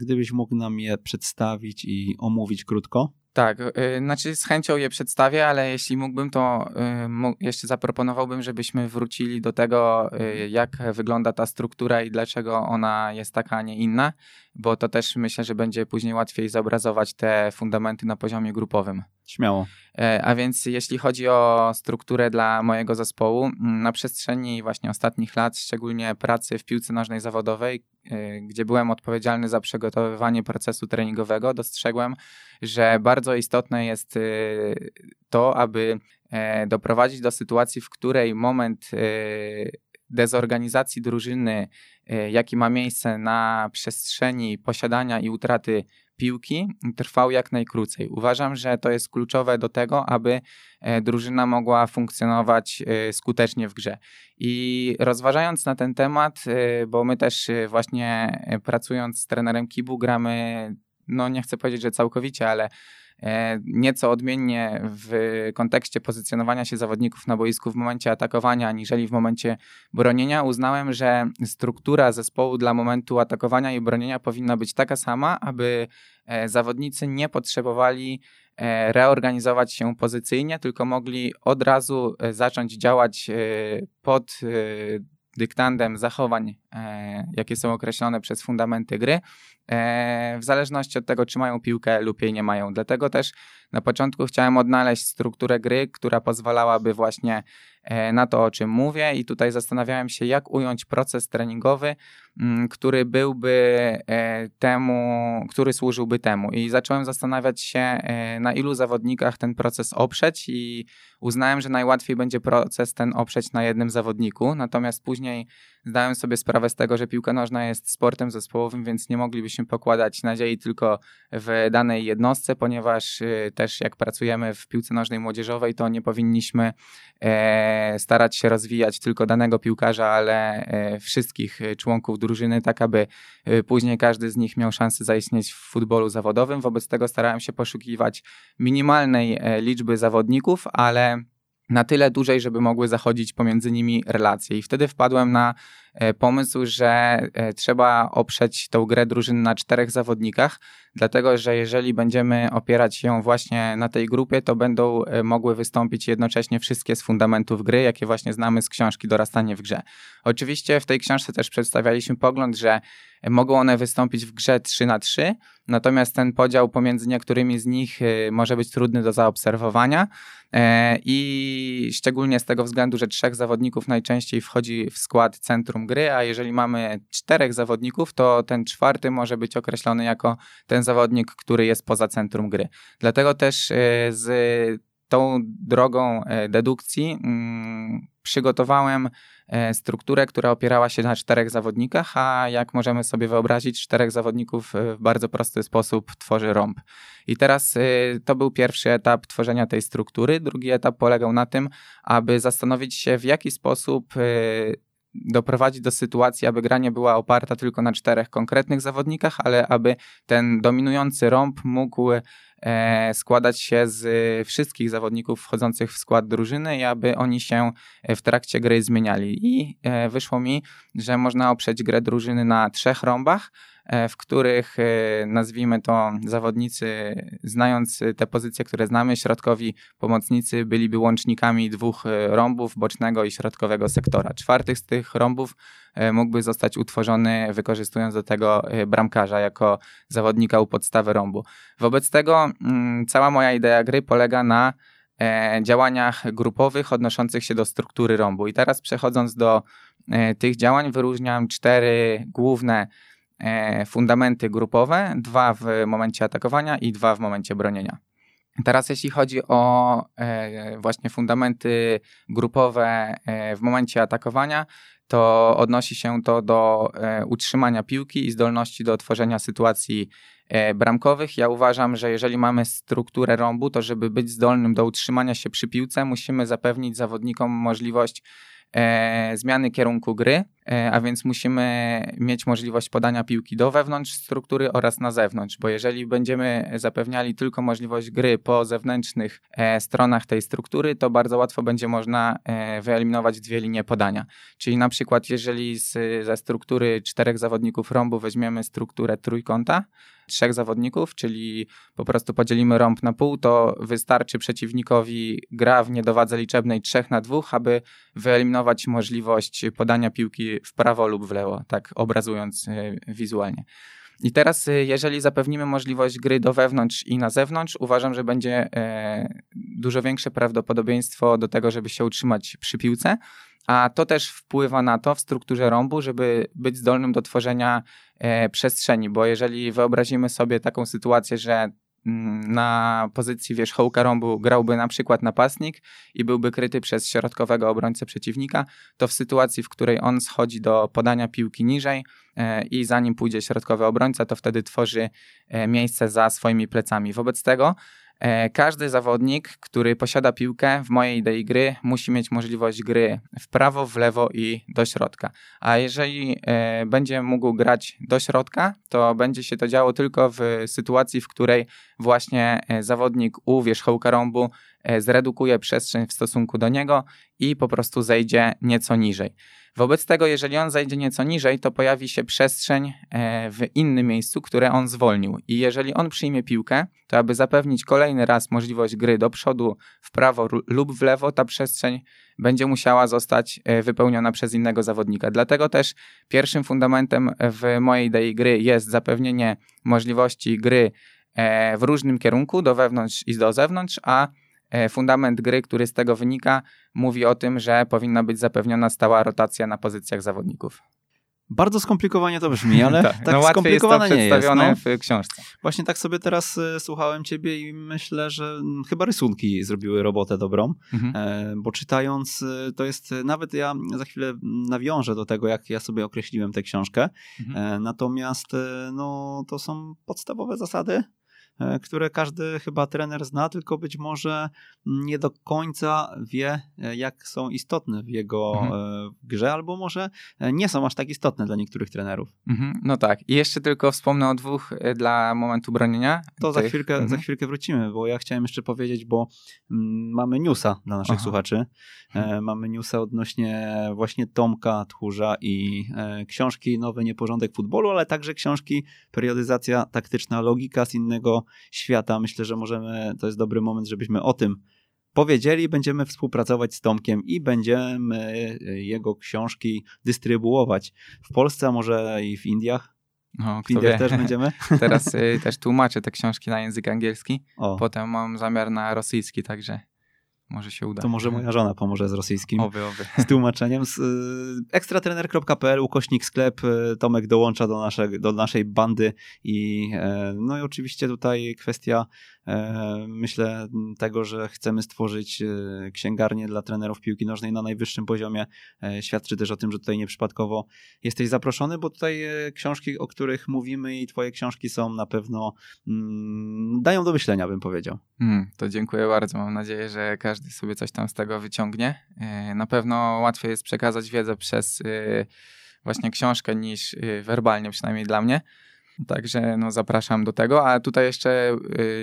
Gdybyś mógł nam je przedstawić i omówić krótko. Tak, yy, znaczy z chęcią je przedstawię, ale jeśli mógłbym, to yy, jeszcze zaproponowałbym, żebyśmy wrócili do tego, yy, jak wygląda ta struktura i dlaczego ona jest taka, a nie inna, bo to też myślę, że będzie później łatwiej zobrazować te fundamenty na poziomie grupowym. Śmiało. E, a więc jeśli chodzi o strukturę dla mojego zespołu, na przestrzeni właśnie ostatnich lat, szczególnie pracy w piłce nożnej zawodowej, e, gdzie byłem odpowiedzialny za przygotowywanie procesu treningowego, dostrzegłem, że bardzo istotne jest e, to, aby doprowadzić do sytuacji, w której moment dezorganizacji drużyny, jaki ma miejsce na przestrzeni posiadania i utraty piłki trwał jak najkrócej. Uważam, że to jest kluczowe do tego, aby e, drużyna mogła funkcjonować e, skutecznie w grze. I rozważając na ten temat, e, bo my też właśnie pracując z trenerem Kibu gramy, no nie chcę powiedzieć, że całkowicie, ale nieco odmiennie w kontekście pozycjonowania się zawodników na boisku w momencie atakowania, aniżeli w momencie bronienia, uznałem, że struktura zespołu dla momentu atakowania i bronienia powinna być taka sama, aby e, zawodnicy nie potrzebowali e, reorganizować się pozycyjnie, tylko mogli od razu zacząć działać pod dyktandem zachowań, jakie są określone przez fundamenty gry, E, w zależności od tego, czy mają piłkę lub jej nie mają. Dlatego też na początku chciałem odnaleźć strukturę gry, która pozwalałaby właśnie e, na to, o czym mówię, i tutaj zastanawiałem się, jak ująć proces treningowy, mm, który byłby e, temu, który służyłby temu. I zacząłem zastanawiać się, na ilu zawodnikach ten proces oprzeć, i uznałem, że najłatwiej będzie proces ten oprzeć na jednym zawodniku. Natomiast później zdałem sobie sprawę z tego, że piłka nożna jest sportem zespołowym, więc nie moglibyśmy pokładać nadziei tylko w danej jednostce, ponieważ y, też jak pracujemy w piłce nożnej młodzieżowej, to nie powinniśmy e, starać się rozwijać tylko danego piłkarza, ale e, wszystkich członków drużyny, tak aby e, później każdy z nich miał szansę zaistnieć w futbolu zawodowym. Wobec tego starałem się poszukiwać minimalnej liczby zawodników, ale na tyle dużej, żeby mogły zachodzić pomiędzy nimi relacje. I wtedy wpadłem na pomysł, że e, trzeba oprzeć tą grę drużyny na czterech zawodnikach, dlatego że jeżeli będziemy opierać się właśnie na tej grupie, to będą e, mogły wystąpić jednocześnie wszystkie z fundamentów gry, jakie właśnie znamy z książki Dorastanie w grze. Oczywiście w tej książce też przedstawialiśmy pogląd, że mogą one wystąpić w grze 3 na 3, natomiast ten podział pomiędzy niektórymi z nich może być trudny do zaobserwowania i szczególnie z tego względu, że trzech zawodników najczęściej wchodzi w skład centrum gry, a jeżeli mamy czterech zawodników, to ten czwarty może być określony jako ten zawodnik, który jest poza centrum gry. Dlatego też z tą drogą dedukcji mm, przygotowałem E, strukturę, która opierała się na czterech zawodnikach, a jak możemy sobie wyobrazić, czterech zawodników w bardzo prosty sposób tworzy rąb. I teraz to był pierwszy etap tworzenia tej struktury. Drugi etap polegał na tym, aby zastanowić się, w jaki sposób doprowadzić do sytuacji, aby gra nie była oparta tylko na czterech konkretnych zawodnikach, ale aby ten dominujący rąb mógł E, składać się z wszystkich zawodników wchodzących w skład drużyny i aby oni się w trakcie gry zmieniali. I e, wyszło mi, że można oprzeć grę drużyny na trzech rąbach, E, w których e, nazwijmy to zawodnicy, znając te pozycje, które znamy, środkowi pomocnicy byliby łącznikami dwóch e, rąbów, bocznego i środkowego sektora. Czwarty z tych rąbów mógłby zostać utworzony wykorzystując do tego bramkarza jako zawodnika u podstawy rąbu. Wobec tego mm, cała moja idea gry polega na działaniach grupowych odnoszących się do struktury rąbu. I teraz przechodząc do tych działań, wyróżniam cztery główne E, fundamenty grupowe, dwa w momencie atakowania i dwa w momencie bronienia. Teraz jeśli chodzi o e, właśnie fundamenty grupowe e, w momencie atakowania, to odnosi się to do utrzymania piłki i zdolności do tworzenia sytuacji bramkowych. Ja uważam, że jeżeli mamy strukturę rąbu, to żeby być zdolnym do utrzymania się przy piłce, musimy zapewnić zawodnikom możliwość e, zmiany kierunku gry, e, a więc musimy mieć możliwość podania piłki do wewnątrz struktury oraz na zewnątrz, bo jeżeli będziemy zapewniali tylko możliwość gry po zewnętrznych e, stronach tej struktury, to bardzo łatwo będzie można e, wyeliminować dwie linie podania. Czyli na przykład jeżeli z, ze struktury czterech zawodników rąbu weźmiemy strukturę trójkąta, trzech zawodników, czyli po prostu podzielimy rąb na pół, to wystarczy przeciwnikowi gra w niedowadze liczebnej 3 na 2, aby wyeliminować możliwość podania piłki w prawo lub w lewo, tak obrazując e, wizualnie. I teraz, e, jeżeli zapewnimy możliwość gry do wewnątrz i na zewnątrz, uważam, że będzie e, dużo większe prawdopodobieństwo do tego, żeby się utrzymać przy piłce, a to też wpływa na to w strukturze rąbu, żeby być zdolnym do tworzenia przestrzeni, bo jeżeli wyobrazimy sobie taką sytuację, że na pozycji wierzchołka rąbu grałby na przykład napastnik i byłby kryty przez środkowego obrońcę przeciwnika, to w sytuacji, w której on schodzi do podania piłki niżej e, i zanim pójdzie środkowy obrońca, to wtedy tworzy e, miejsce za swoimi plecami. Wobec tego każdy zawodnik, który posiada piłkę w mojej idei gry, musi mieć możliwość gry w prawo, w lewo i do środka. A jeżeli e, będzie mógł grać do środka, to będzie się to działo tylko w sytuacji, w której właśnie e, zawodnik u wierzchołka rąbu zredukuje przestrzeń w stosunku do niego i po prostu zejdzie nieco niżej. Wobec tego, jeżeli on zejdzie nieco niżej, to pojawi się przestrzeń e, w innym miejscu, które on zwolnił. I jeżeli on przyjmie piłkę, to aby zapewnić kolejny raz możliwość gry do przodu, w prawo lub w lewo, ta przestrzeń będzie musiała zostać e, wypełniona przez innego zawodnika. Dlatego też pierwszym fundamentem w mojej idei gry jest zapewnienie możliwości gry e, w różnym kierunku, do wewnątrz i do zewnątrz, a fundament gry, który z tego wynika, mówi o tym, że powinna być zapewniona stała rotacja na pozycjach zawodników. Bardzo skomplikowanie to brzmi, ale tak, tak no, skomplikowane jest to przedstawione nie jest. No. w książce. Właśnie tak sobie teraz y, słuchałem ciebie i myślę, że m, chyba rysunki zrobiły robotę dobrą, mhm. e, bo czytając y, to jest, nawet ja za chwilę nawiążę do tego, jak ja sobie określiłem tę książkę, mhm. e, natomiast no, to są podstawowe zasady, E, które każdy chyba trener zna, tylko być może nie do końca wie, e, jak są istotne w jego mhm. E, grze, albo może nie są aż tak istotne dla niektórych trenerów. Mhm. No tak. I jeszcze tylko wspomnę o dwóch dla momentu bronienia. To za chwilkę, mhm. za chwilkę wrócimy, bo ja chciałem jeszcze powiedzieć, bo mm, mamy newsa dla naszych Aha. słuchaczy. E, mamy newsa odnośnie właśnie Tomka Tchórza i e, książki Nowy Nieporządek Futbolu, ale także książki Periodyzacja Taktyczna Logika z innego świata. Myślę, że możemy, to jest dobry moment, żebyśmy o tym powiedzieli. Będziemy współpracować z Tomkiem i będziemy jego książki dystrybuować w Polsce, a może i w Indiach. No, w Indiach wie. też będziemy. Teraz y, też tłumaczę te książki na język angielski. O. Potem mam zamiar na rosyjski, także może się uda. To może moja żona pomoże z rosyjskim. Oby, oby. Z tłumaczeniem. Z, y, ekstratrener.pl, ukośnik sklep. Y, Tomek dołącza do, nasze, do naszej bandy i e, no i oczywiście tutaj kwestia e, myślę tego, że chcemy stworzyć e, księgarnię dla trenerów piłki nożnej na najwyższym poziomie. Świadczy też o tym, że tutaj nieprzypadkowo jesteś zaproszony, bo tutaj książki, o których mówimy i twoje książki są na pewno mm, dają do myślenia, bym powiedział. Hmm, to dziękuję bardzo. Mam nadzieję, że każdy sobie coś tam z tego wyciągnie. E, na pewno łatwiej jest przekazać wiedzę przez e, właśnie książkę niż e, werbalnie, przynajmniej dla mnie. Także no, zapraszam do tego. A tutaj jeszcze,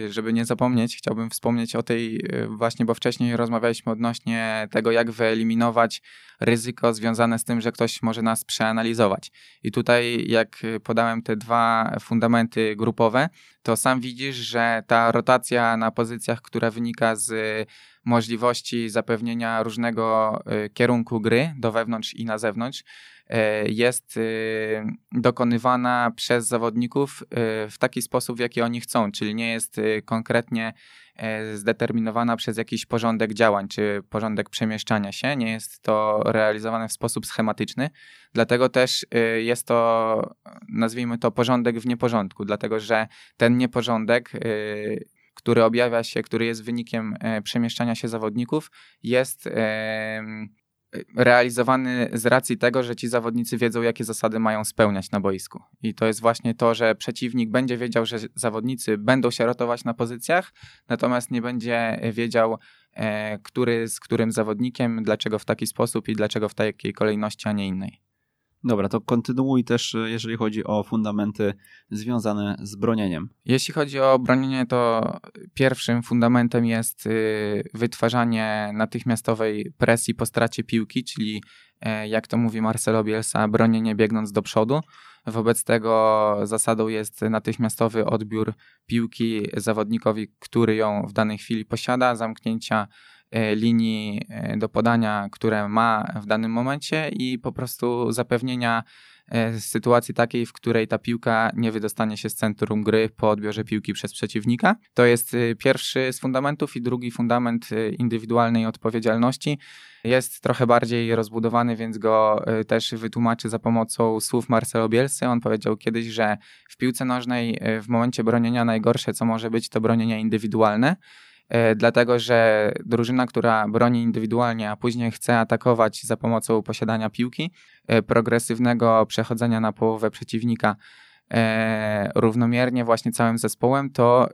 żeby nie zapomnieć, chciałbym wspomnieć o tej właśnie, bo wcześniej rozmawialiśmy odnośnie tego, jak wyeliminować ryzyko związane z tym, że ktoś może nas przeanalizować. I tutaj, jak podałem te dwa fundamenty grupowe, to sam widzisz, że ta rotacja na pozycjach, która wynika z możliwości zapewnienia różnego y, kierunku gry do wewnątrz i na zewnątrz y, jest y, dokonywana przez zawodników w taki sposób, w jaki oni chcą, czyli nie jest konkretnie zdeterminowana przez jakiś porządek działań czy porządek przemieszczania się, nie jest to realizowane w sposób schematyczny, dlatego też jest to, nazwijmy to, porządek w nieporządku, dlatego że ten nieporządek który objawia się, który jest wynikiem e, przemieszczania się zawodników, jest realizowany z racji tego, że ci zawodnicy wiedzą, jakie zasady mają spełniać na boisku. I to jest właśnie to, że przeciwnik będzie wiedział, że zawodnicy będą się rotować na pozycjach, natomiast nie będzie wiedział, e, który z którym zawodnikiem, dlaczego w taki sposób i dlaczego w takiej kolejności, a nie innej. Dobra, to kontynuuj też, e, jeżeli chodzi o fundamenty związane z bronieniem. Jeśli chodzi o bronienie, to pierwszym fundamentem jest y, wytwarzanie natychmiastowej presji po stracie piłki, czyli e, jak to mówi Marcelo Bielsa, bronienie biegnąc do przodu. Wobec tego zasadą jest natychmiastowy odbiór piłki zawodnikowi, który ją w danej chwili posiada, zamknięcia linii e, do podania, które ma w danym momencie i po prostu zapewnienia e, sytuacji takiej, w której ta piłka nie wydostanie się z centrum gry po odbiorze piłki przez przeciwnika. To jest pierwszy z fundamentów i drugi fundament indywidualnej odpowiedzialności. Jest trochę bardziej rozbudowany, więc go też wytłumaczy za pomocą słów Marcelo Bielsy. On powiedział kiedyś, że w piłce nożnej w momencie bronienia najgorsze, co może być, to bronienie indywidualne. E, dlatego że drużyna, która broni indywidualnie, a później chce atakować za pomocą posiadania piłki, e, progresywnego przechodzenia na połowę przeciwnika e, równomiernie właśnie całym zespołem, to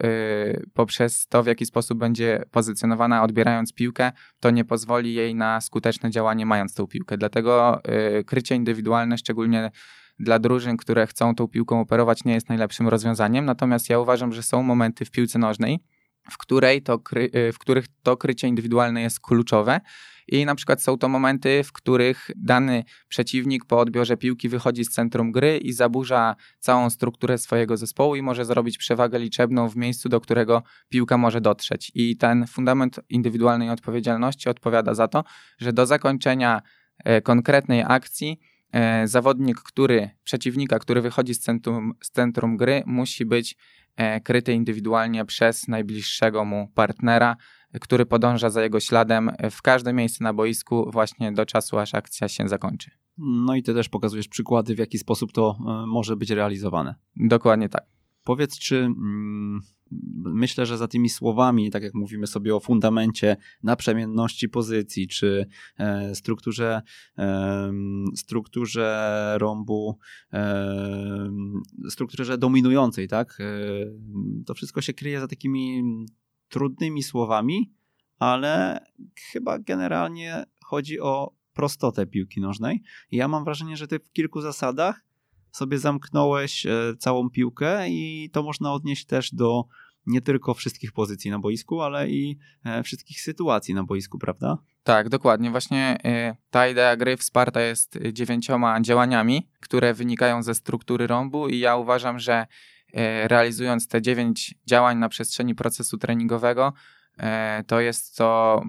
poprzez to, w jaki sposób będzie pozycjonowana odbierając piłkę, to nie pozwoli jej na skuteczne działanie mając tą piłkę. Dlatego krycie indywidualne, szczególnie dla drużyn, które chcą tą piłką operować, nie jest najlepszym rozwiązaniem. Natomiast ja uważam, że są momenty w piłce nożnej, w, której to y, w których to krycie indywidualne jest kluczowe. I na przykład są to momenty, w których dany przeciwnik po odbiorze piłki wychodzi z centrum gry i zaburza całą strukturę swojego zespołu i może zrobić przewagę liczebną w miejscu, do którego piłka może dotrzeć. I ten fundament indywidualnej odpowiedzialności odpowiada za to, że do zakończenia e, konkretnej akcji e, zawodnik, który przeciwnika, który wychodzi z centrum, z centrum gry, musi być kryty indywidualnie przez najbliższego mu partnera, który podąża za jego śladem w każde miejsce na boisku właśnie do czasu, aż akcja się zakończy. No i ty też pokazujesz przykłady, w jaki sposób to e, może być realizowane. Dokładnie tak. Powiedz, czy mm, myślę, że za tymi słowami, tak jak mówimy sobie o fundamencie naprzemienności pozycji, czy e, strukturze, e, strukturze rąbu, e, strukturze dominującej, tak? To wszystko się kryje za takimi trudnymi słowami, ale chyba generalnie chodzi o prostotę piłki nożnej. Ja mam wrażenie, że ty w kilku zasadach sobie zamknąłeś e, całą piłkę i to można odnieść też do nie tylko wszystkich pozycji na boisku, ale i e, wszystkich sytuacji na boisku, prawda? Tak, dokładnie. Właśnie e, ta idea gry wsparta jest dziewięcioma działaniami, które wynikają ze struktury rąbu i ja uważam, że realizując te dziewięć działań na przestrzeni procesu treningowego, to jest to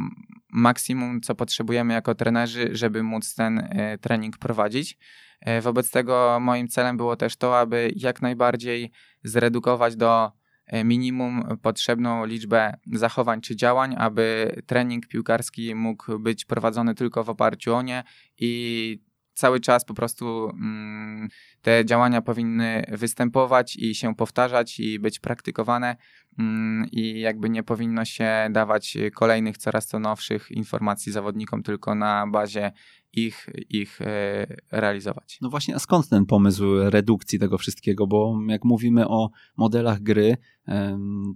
maksimum, co potrzebujemy jako trenerzy, żeby móc ten trening prowadzić. E, wobec tego moim celem było też to, aby jak najbardziej zredukować do e, minimum potrzebną liczbę zachowań czy działań, aby trening piłkarski mógł być prowadzony tylko w oparciu o nie i cały czas po prostu mm, te działania powinny występować i się powtarzać i być praktykowane mm, i jakby nie powinno się dawać kolejnych coraz to nowszych informacji zawodnikom tylko na bazie ich, ich e, realizować. No właśnie, a skąd ten pomysł redukcji tego wszystkiego? Bo jak mówimy o modelach gry,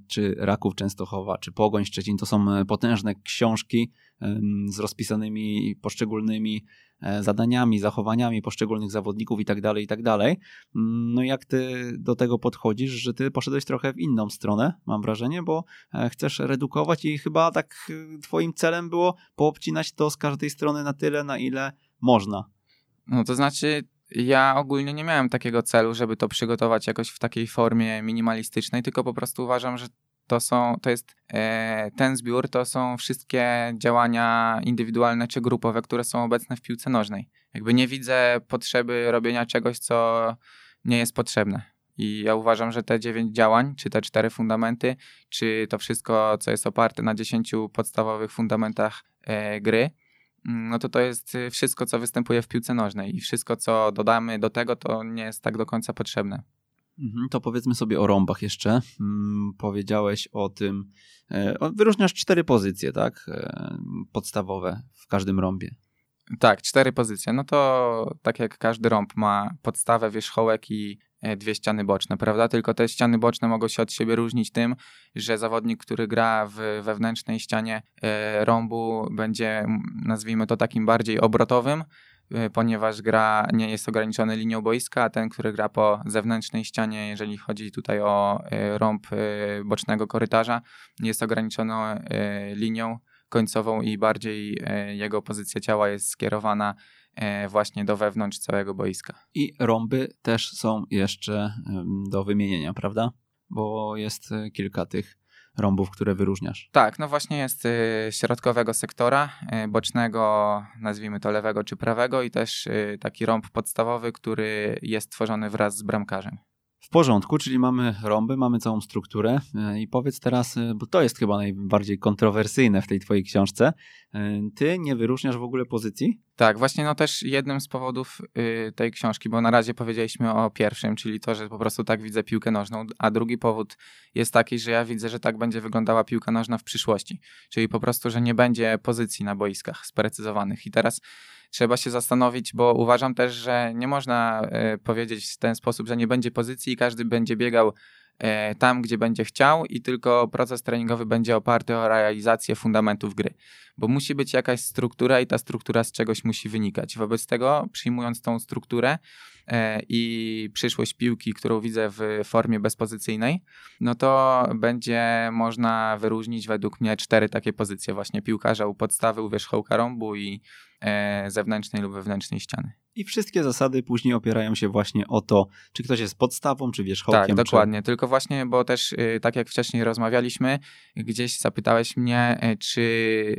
czy Raków Częstochowa, czy Pogoń Szczecin, to są potężne książki z rozpisanymi poszczególnymi e, zadaniami, zachowaniami poszczególnych zawodników i tak dalej, i tak dalej. No jak ty do tego podchodzisz, że ty poszedłeś trochę w inną stronę, mam wrażenie, bo e, chcesz redukować i chyba tak twoim celem było poobcinać to z każdej strony na tyle, na ile można. No to znaczy, ja ogólnie nie miałem takiego celu, żeby to przygotować jakoś w takiej formie minimalistycznej, tylko po prostu uważam, że to są, to jest e, ten zbiór, to są wszystkie działania indywidualne czy grupowe, które są obecne w piłce nożnej. Jakby nie widzę potrzeby robienia czegoś, co nie jest potrzebne. I ja uważam, że te dziewięć działań, czy te cztery fundamenty, czy to wszystko, co jest oparte na dziesięciu podstawowych fundamentach e, gry, mm, no to to jest wszystko, co występuje w piłce nożnej i wszystko, co dodamy do tego, to nie jest tak do końca potrzebne. Mhm, to powiedzmy sobie o rąbach jeszcze. Mm, powiedziałeś o tym, e, wyróżniasz cztery pozycje, tak? E, podstawowe w każdym rąbie. Tak, cztery pozycje. No to tak jak każdy rąb ma podstawę, wierzchołek i e, dwie ściany boczne, prawda? Tylko te ściany boczne mogą się od siebie różnić tym, że zawodnik, który gra w wewnętrznej ścianie rąbu będzie, nazwijmy to takim bardziej obrotowym, ponieważ gra nie jest ograniczony linią boiska, a ten, który gra po zewnętrznej ścianie, jeżeli chodzi tutaj o rąb bocznego korytarza, jest ograniczony linią końcową i bardziej jego pozycja ciała jest skierowana właśnie do wewnątrz całego boiska. I rąby też są jeszcze do wymienienia, prawda? Bo jest kilka tych rąbów, które wyróżniasz. Tak, no właśnie jest środkowego sektora, bocznego, nazwijmy to lewego czy prawego i też taki rąb podstawowy, który jest tworzony wraz z bramkarzem. W porządku, czyli mamy rąby, mamy całą strukturę e, i powiedz teraz, e, bo to jest chyba najbardziej kontrowersyjne w tej twojej książce, e, ty nie wyróżniasz w ogóle pozycji? Tak, właśnie no też jednym z powodów y, tej książki, bo na razie powiedzieliśmy o pierwszym, czyli to, że po prostu tak widzę piłkę nożną, a drugi powód jest taki, że ja widzę, że tak będzie wyglądała piłka nożna w przyszłości, czyli po prostu, że nie będzie pozycji na boiskach sprecyzowanych i teraz trzeba się zastanowić, bo uważam też, że nie można e, powiedzieć w ten sposób, że nie będzie pozycji i każdy będzie biegał e, tam, gdzie będzie chciał i tylko proces treningowy będzie oparty o realizację fundamentów gry. Bo musi być jakaś struktura i ta struktura z czegoś musi wynikać. Wobec tego, przyjmując tą strukturę i przyszłość piłki, którą widzę w formie bezpozycyjnej, no to będzie można wyróżnić według mnie cztery takie pozycje właśnie piłkarza u podstawy, u wierzchołka rąbu i E, zewnętrznej lub wewnętrznej ściany. I wszystkie zasady później opierają się właśnie o to, czy ktoś jest podstawą, czy wierzchołkiem. Tak, dokładnie. Czy... Tylko właśnie, bo też y, tak jak wcześniej rozmawialiśmy, gdzieś zapytałeś mnie, y, czy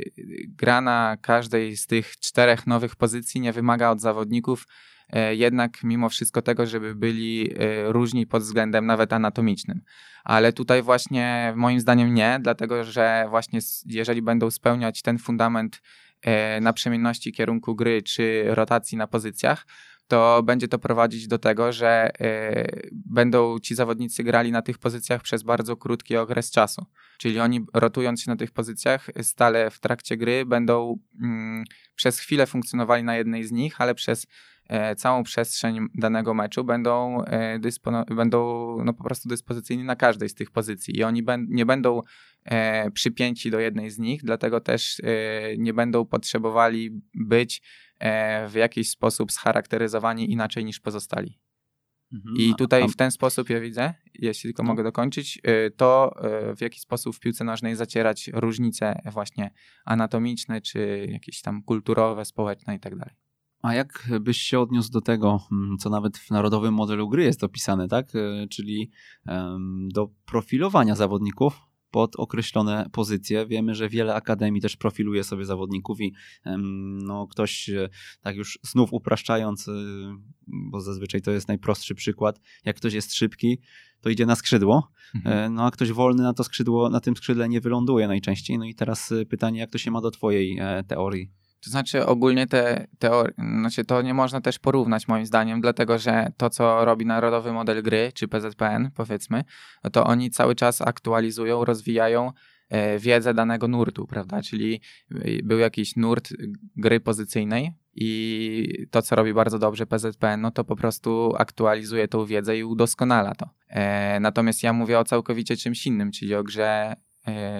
gra na każdej z tych czterech nowych pozycji nie wymaga od zawodników e, jednak mimo wszystko tego, żeby byli y, różni pod względem nawet anatomicznym. Ale tutaj właśnie moim zdaniem nie, dlatego że właśnie jeżeli będą spełniać ten fundament E, naprzemienności kierunku gry czy rotacji na pozycjach, to będzie to prowadzić do tego, że e, będą ci zawodnicy grali na tych pozycjach przez bardzo krótki okres czasu. Czyli oni rotując się na tych pozycjach stale w trakcie gry będą mm, przez chwilę funkcjonowali na jednej z nich, ale przez e, całą przestrzeń danego meczu będą, będą no, po prostu dyspozycyjni na każdej z tych pozycji i oni nie będą e, przypięci do jednej z nich, dlatego też e, nie będą potrzebowali być e, w jakiś sposób scharakteryzowani inaczej niż pozostali. Mhm. I tutaj w ten sposób ja widzę, jeśli tylko no. mogę dokończyć, e, to e, w jaki sposób w piłce nożnej zacierać różnice właśnie anatomiczne, czy jakieś tam kulturowe, społeczne i tak dalej. A jak byś się odniósł do tego, mm, co nawet w narodowym modelu gry jest opisane, tak? E, czyli do profilowania zawodników pod określone pozycje. Wiemy, że wiele akademii też profiluje sobie zawodników i no, ktoś, e, tak już znów upraszczając, e, bo zazwyczaj to jest najprostszy przykład, jak ktoś jest szybki, to idzie na skrzydło, mhm. No a ktoś wolny na to skrzydło, na tym skrzydle nie wyląduje najczęściej. No i teraz pytanie, jak to się ma do twojej teorii? To znaczy ogólnie te teorie, znaczy to nie można też porównać moim zdaniem, dlatego że to, co robi Narodowy Model Gry, czy PZPN powiedzmy, no to oni cały czas aktualizują, rozwijają e, wiedzę danego nurtu, prawda? Czyli e, był jakiś nurt gry pozycyjnej i to, co robi bardzo dobrze PZPN, no to po prostu aktualizuje tą wiedzę i udoskonala to. E, natomiast ja mówię o całkowicie czymś innym, czyli o grze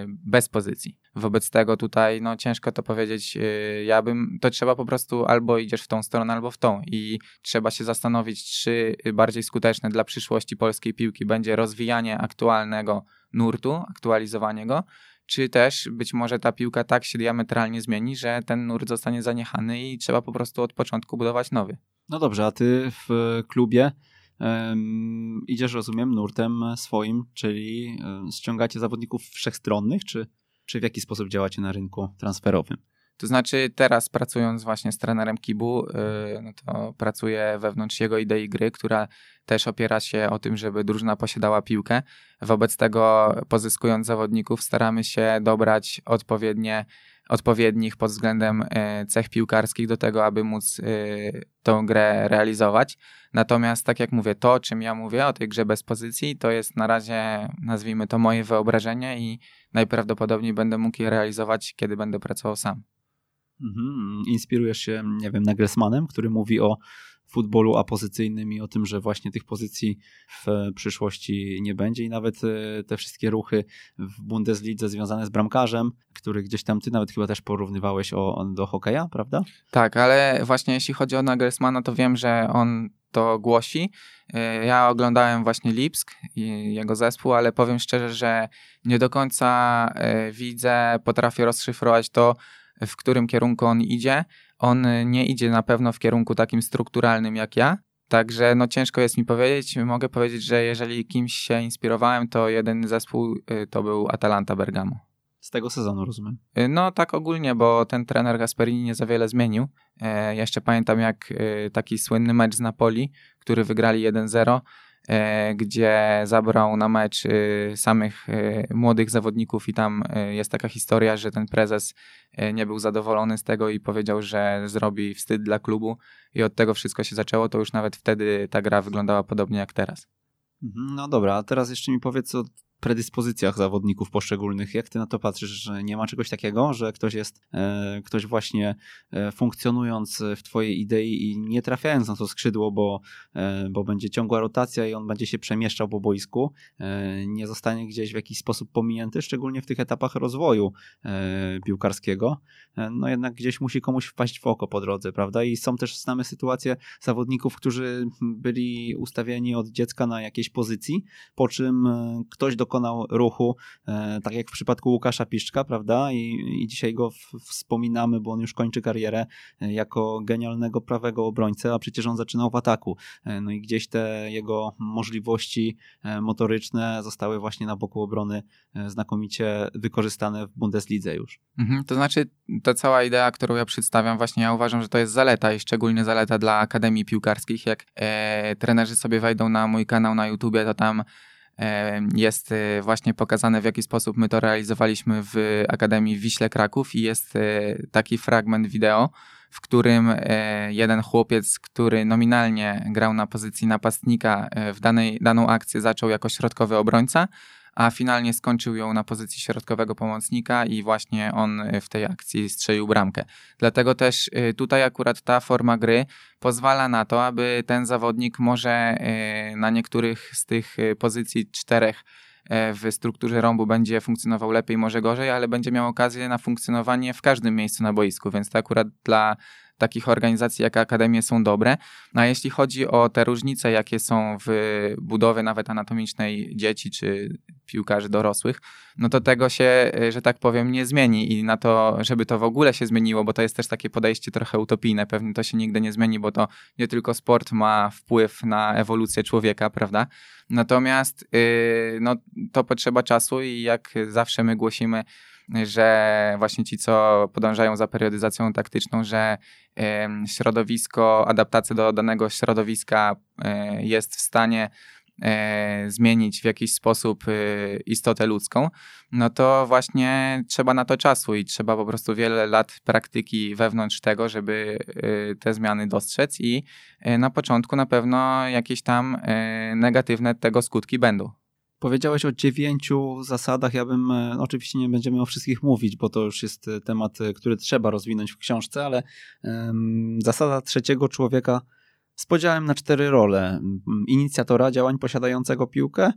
bez pozycji. Wobec tego tutaj no, ciężko to powiedzieć. E, ja bym, to trzeba po prostu albo idziesz w tą stronę, albo w tą. I trzeba się zastanowić, czy bardziej skuteczne dla przyszłości polskiej piłki będzie rozwijanie aktualnego nurtu, aktualizowanie go, czy też być może ta piłka tak się diametralnie zmieni, że ten nurt zostanie zaniechany i trzeba po prostu od początku budować nowy. No dobrze, a ty w klubie idziesz, rozumiem, nurtem swoim, czyli ściągacie zawodników wszechstronnych, czy, czy w jaki sposób działacie na rynku transferowym? To znaczy teraz pracując właśnie z trenerem Kibu, y, no to pracuję wewnątrz jego idei gry, która też opiera się o tym, żeby drużyna posiadała piłkę. Wobec tego pozyskując zawodników staramy się dobrać odpowiednie odpowiednich pod względem e, cech piłkarskich do tego, aby móc e, tą grę realizować. Natomiast, tak jak mówię, to, czym ja mówię, o tej grze bez pozycji, to jest na razie, nazwijmy to, moje wyobrażenie i najprawdopodobniej będę mógł je realizować, kiedy będę pracował sam. Mhm. Inspirujesz się, nie wiem, Nagelsmanem, który mówi o futbolu apozycyjnym i o tym, że właśnie tych pozycji w przyszłości nie będzie i nawet e, te wszystkie ruchy w Bundeslidze związane z bramkarzem, który gdzieś tam ty nawet chyba też porównywałeś o, do hokeja, prawda? Tak, ale właśnie jeśli chodzi o Nagelsmana, to wiem, że on to głosi. E, ja oglądałem właśnie Lipsk i jego zespół, ale powiem szczerze, że nie do końca e, widzę, potrafię rozszyfrować to, w którym kierunku on idzie. On nie idzie na pewno w kierunku takim strukturalnym jak ja. Także no ciężko jest mi powiedzieć. Mogę powiedzieć, że jeżeli kimś się inspirowałem, to jeden zespół y, to był Atalanta Bergamo. Z tego sezonu rozumiem. Y, no tak ogólnie, bo ten trener Gasperini nie za wiele zmienił. E, jeszcze pamiętam jak y, taki słynny mecz z Napoli, który wygrali 1-0 E, gdzie zabrał na mecz e, samych e, młodych zawodników i tam jest taka historia, że ten prezes nie był zadowolony z tego i powiedział, że zrobi wstyd dla klubu i od tego wszystko się zaczęło, to już nawet wtedy ta gra wyglądała podobnie jak teraz. Mhm, no dobra, a teraz jeszcze mi powiedz o predyspozycjach zawodników poszczególnych. Jak ty na to patrzysz, że nie ma czegoś takiego, że ktoś jest, e, ktoś właśnie e, funkcjonując w twojej idei i nie trafiając na to skrzydło, bo, e, bo będzie ciągła rotacja i on będzie się przemieszczał po boisku, nie zostanie gdzieś w jakiś sposób pominięty, szczególnie w tych etapach rozwoju piłkarskiego, no jednak gdzieś musi komuś wpaść w oko po drodze, prawda? I są też, znamy sytuacje zawodników, którzy byli ustawieni od dziecka na jakiejś pozycji, po czym ktoś dokonał dokonał ruchu, e, tak jak w przypadku Łukasza Piszczka, prawda? I, i dzisiaj go wspominamy, bo on już kończy karierę e, jako genialnego prawego obrońcę, a przecież on zaczynał w ataku. E, no i gdzieś te jego możliwości motoryczne zostały właśnie na boku obrony znakomicie wykorzystane w Bundeslidze już. Mhm, to znaczy, ta cała idea, którą ja przedstawiam, właśnie ja uważam, że to jest zaleta i szczególnie zaleta dla akademii piłkarskich. Jak e, trenerzy sobie wejdą na mój kanał na YouTubie, to tam jest e, właśnie pokazane, w jaki sposób my to realizowaliśmy w Akademii Wiśle Kraków i jest e, taki fragment wideo, w którym e, jeden chłopiec, który nominalnie grał na pozycji napastnika w danej, daną akcję zaczął jako środkowy obrońca, a finalnie skończył ją na pozycji środkowego pomocnika i właśnie on y, w tej akcji strzelił bramkę. Dlatego też y, tutaj akurat ta forma gry pozwala na to, aby ten zawodnik może y, na niektórych z tych pozycji czterech w strukturze rąbu będzie funkcjonował lepiej, może gorzej, ale będzie miał okazję na funkcjonowanie w każdym miejscu na boisku, więc to akurat dla takich organizacji jak Akademie są dobre. A jeśli chodzi o te różnice, jakie są w budowie nawet anatomicznej dzieci czy piłkarzy dorosłych, no to tego się, że tak powiem, nie zmieni i na to, żeby to w ogóle się zmieniło, bo to jest też takie podejście trochę utopijne, pewnie to się nigdy nie zmieni, bo to nie tylko sport ma wpływ na ewolucję człowieka, prawda? Natomiast yy, no, to potrzeba czasu i jak zawsze my głosimy, że właśnie ci, co podążają za periodyzacją taktyczną, że środowisko, adaptacja do danego środowiska e, jest w stanie e, zmienić w jakiś sposób e, istotę ludzką, no to właśnie trzeba na to czasu i trzeba po prostu wiele lat praktyki wewnątrz tego, żeby te zmiany dostrzec i na początku na pewno jakieś tam negatywne tego skutki będą. Powiedziałeś o dziewięciu zasadach. Ja bym, e, oczywiście nie będziemy o wszystkich mówić, bo to już jest e, temat, e, który trzeba rozwinąć w książce, ale um, zasada trzeciego człowieka z podziałem na cztery role. Inicjatora działań posiadającego piłkę,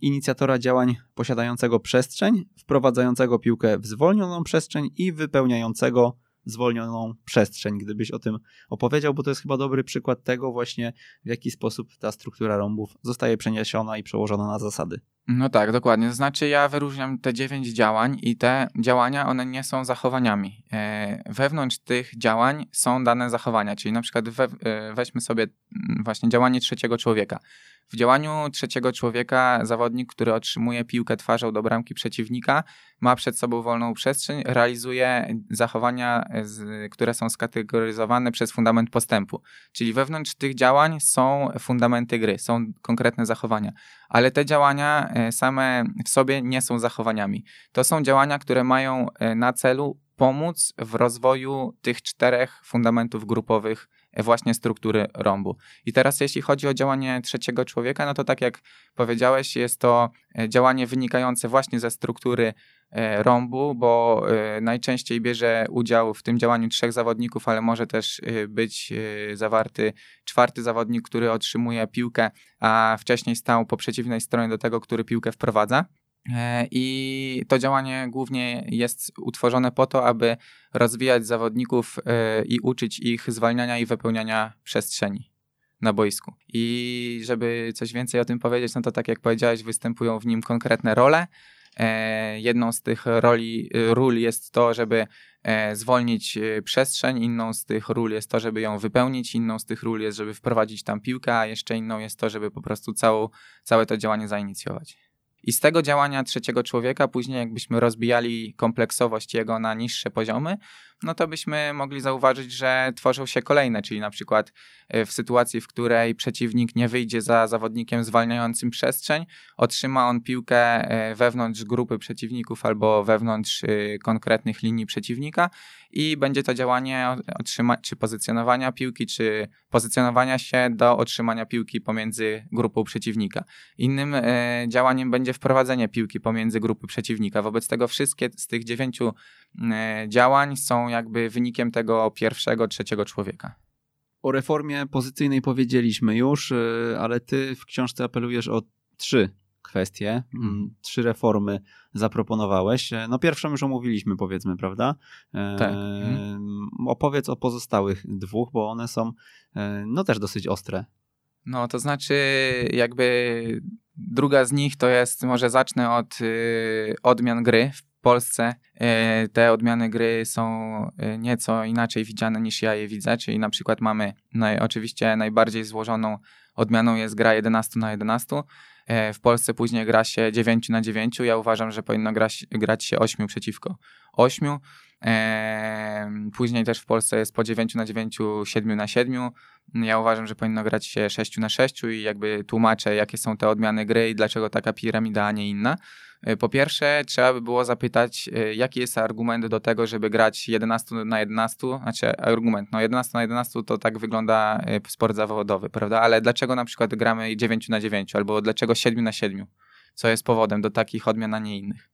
inicjatora działań posiadającego przestrzeń, wprowadzającego piłkę w zwolnioną przestrzeń i wypełniającego zwolnioną przestrzeń, gdybyś o tym opowiedział, bo to jest chyba dobry przykład tego właśnie, w jaki sposób ta struktura rąbów zostaje przeniesiona i przełożona na zasady. No tak, dokładnie. To znaczy ja wyróżniam te dziewięć działań i te działania, one nie są zachowaniami. E, wewnątrz tych działań są dane zachowania, czyli na przykład we, e, weźmy sobie mm, właśnie działanie trzeciego człowieka. W działaniu trzeciego człowieka zawodnik, który otrzymuje piłkę twarzą do bramki przeciwnika, ma przed sobą wolną przestrzeń, realizuje zachowania, z, które są skategoryzowane przez fundament postępu. Czyli wewnątrz tych działań są fundamenty gry, są konkretne zachowania, ale te działania e, same w sobie nie są zachowaniami. To są działania, które mają e, na celu pomóc w rozwoju tych czterech fundamentów grupowych właśnie struktury rąbu. I teraz jeśli chodzi o działanie trzeciego człowieka, no to tak jak powiedziałeś, jest to działanie wynikające właśnie ze struktury E, rąbu, bo e, najczęściej bierze udział w tym działaniu trzech zawodników, ale może też e, być zawarty czwarty zawodnik, który otrzymuje piłkę, a wcześniej stał po przeciwnej stronie do tego, który piłkę wprowadza. I to działanie głównie jest utworzone po to, aby rozwijać zawodników i uczyć ich zwalniania i wypełniania przestrzeni na boisku. I żeby coś więcej o tym powiedzieć, no to tak jak powiedziałeś, występują w nim konkretne role. E, jedną z tych roli, ról jest to, żeby e, zwolnić przestrzeń, inną z tych ról jest to, żeby ją wypełnić, inną z tych ról jest, żeby wprowadzić tam piłkę, a jeszcze inną jest to, żeby po prostu całą, całe to działanie zainicjować. I z tego działania trzeciego człowieka, później jakbyśmy rozbijali kompleksowość jego na niższe poziomy, no to byśmy mogli zauważyć, że tworzą się kolejne, czyli na przykład e, w sytuacji, w której przeciwnik nie wyjdzie za zawodnikiem zwalniającym przestrzeń, otrzyma on piłkę e, wewnątrz grupy przeciwników albo wewnątrz e, konkretnych linii przeciwnika i będzie to działanie otrzyma- czy pozycjonowania piłki, czy pozycjonowania się do otrzymania piłki pomiędzy grupą przeciwnika. Innym działaniem będzie wprowadzenie piłki pomiędzy grupy przeciwnika. Wobec tego wszystkie z tych dziewięciu działań są jakby wynikiem tego pierwszego, trzeciego człowieka. O reformie pozycyjnej powiedzieliśmy już, y, ale ty w książce apelujesz o trzy kwestie, mm, trzy reformy zaproponowałeś. No pierwszą już omówiliśmy, powiedzmy, prawda? E, tak. Mhm. Opowiedz o pozostałych dwóch, bo one są e, no też dosyć ostre. No, to znaczy jakby druga z nich to jest, może zacznę od odmian gry. W Polsce e, te odmiany gry są e, nieco inaczej widziane niż ja je widzę, czyli na przykład mamy naj, oczywiście najbardziej złożoną odmianą jest gra 11 na 11. E, w Polsce później gra się 9 na 9. Ja uważam, że powinno grać się 8 przeciwko 8. Później też w Polsce jest po 9 na 9, 7 na 7. Ja uważam, że powinno grać się 6 na 6 i jakby tłumaczę, jakie są te odmiany gry i dlaczego taka piramida, a nie inna. E, po pierwsze, trzeba by było zapytać, e, jaki jest argument do tego, żeby grać 11 na 11, znaczy argument, no 11 na 11 to tak wygląda e, sport zawodowy, prawda? Ale dlaczego na przykład gramy 9 na 9 albo dlaczego 7 na 7? Co jest powodem do takich odmian, a nie innych?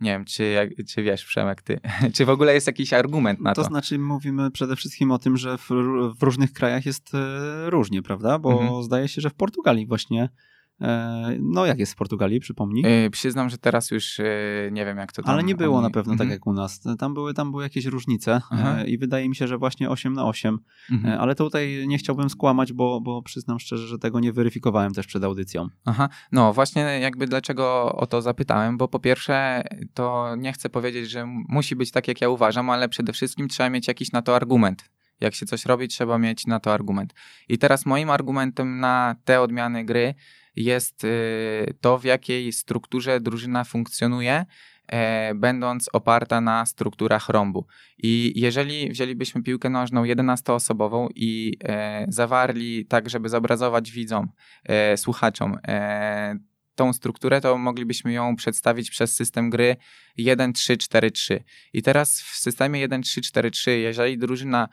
Nie wiem, czy, jak, czy wiesz, Przemek, ty, czy w ogóle jest jakiś argument na to? To znaczy, mówimy przede wszystkim o tym, że w, w różnych krajach jest różnie, prawda? Bo mhm. zdaje się, że w Portugalii właśnie E, no, jak jest w Portugalii, przypomnij? Yy, przyznam, że teraz już yy, nie wiem, jak to tam... Ale nie było oni... na pewno tak mhm. jak u nas. Tam były, tam były jakieś różnice yy, i wydaje mi się, że właśnie 8 na 8, mhm. ale tutaj nie chciałbym skłamać, bo, bo przyznam szczerze, że tego nie weryfikowałem też przed audycją. Aha, no właśnie jakby dlaczego o to zapytałem, bo po pierwsze to nie chcę powiedzieć, że musi być tak, jak ja uważam, ale przede wszystkim trzeba mieć jakiś na to argument. Jak się coś robi, trzeba mieć na to argument. I teraz moim argumentem na te odmiany gry jest y, to, w jakiej strukturze drużyna funkcjonuje, e, będąc oparta na strukturach rąbu. I jeżeli wzięlibyśmy piłkę nożną 11-osobową i e, zawarli tak, żeby zobrazować widzom, e, słuchaczom, tą strukturę, to moglibyśmy ją przedstawić przez system gry 1-3-4-3. I teraz w systemie 1-3-4-3, jeżeli drużyna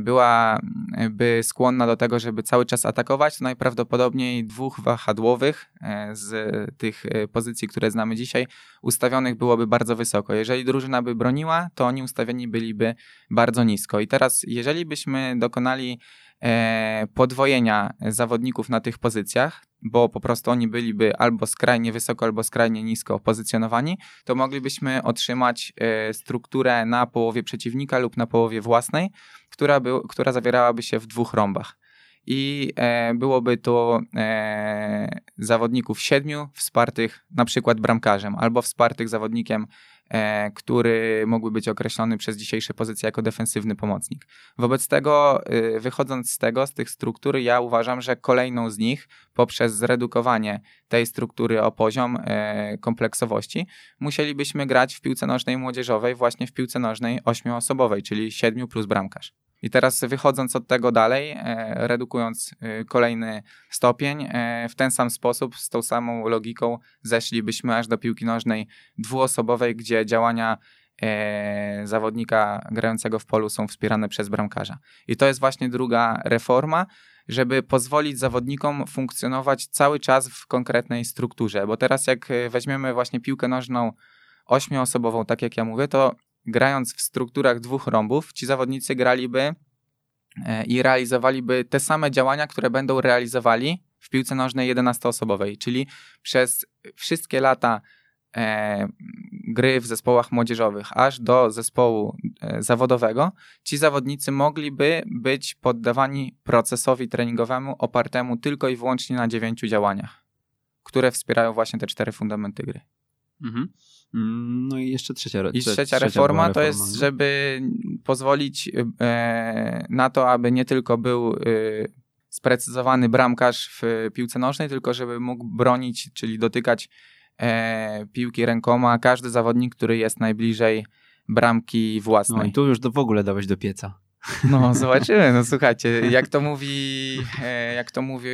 byłaby skłonna do tego, żeby cały czas atakować, to najprawdopodobniej dwóch wahadłowych e, z tych e, pozycji, które znamy dzisiaj, ustawionych byłoby bardzo wysoko. Jeżeli drużyna by broniła, to oni ustawieni byliby bardzo nisko. I teraz, jeżeli byśmy dokonali podwojenia zawodników na tych pozycjach, bo po prostu oni byliby albo skrajnie wysoko, albo skrajnie nisko pozycjonowani, to moglibyśmy otrzymać e, strukturę na połowie przeciwnika lub na połowie własnej, która, by, która zawierałaby się w dwóch rąbach. I e, byłoby to e, zawodników siedmiu, wspartych na przykład bramkarzem, albo wspartych zawodnikiem E, który mógłby być określony przez dzisiejsze pozycje jako defensywny pomocnik. Wobec tego, y, wychodząc z tego, z tych struktur, ja uważam, że kolejną z nich, poprzez zredukowanie tej struktury o poziom e, kompleksowości, musielibyśmy grać w piłce nożnej młodzieżowej, właśnie w piłce nożnej ośmioosobowej, czyli siedmiu plus bramkarz. I teraz wychodząc od tego dalej, e, redukując e, kolejny stopień, e, w ten sam sposób, z tą samą logiką zeszlibyśmy aż do piłki nożnej dwuosobowej, gdzie działania zawodnika grającego w polu są wspierane przez bramkarza. I to jest właśnie druga reforma, żeby pozwolić zawodnikom funkcjonować cały czas w konkretnej strukturze. Bo teraz, jak weźmiemy właśnie piłkę nożną ośmioosobową, tak jak ja mówię, to grając w strukturach dwóch rąbów, ci zawodnicy graliby e, i realizowaliby te same działania, które będą realizowali w piłce nożnej 11-osobowej, czyli przez wszystkie lata e, gry w zespołach młodzieżowych, aż do zespołu e, zawodowego, ci zawodnicy mogliby być poddawani procesowi treningowemu opartemu tylko i wyłącznie na dziewięciu działaniach, które wspierają właśnie te cztery fundamenty gry. Mhm. No i jeszcze trzecia, I trzecia, trzecia reforma, reforma to jest, no. żeby pozwolić e, na to, aby nie tylko był e, sprecyzowany bramkarz w piłce nożnej, tylko żeby mógł bronić, czyli dotykać e, piłki rękoma każdy zawodnik, który jest najbliżej bramki własnej. No i tu już do, w ogóle dałeś do pieca. No, zobaczymy. No słuchajcie, jak to mówi, e, jak to mówi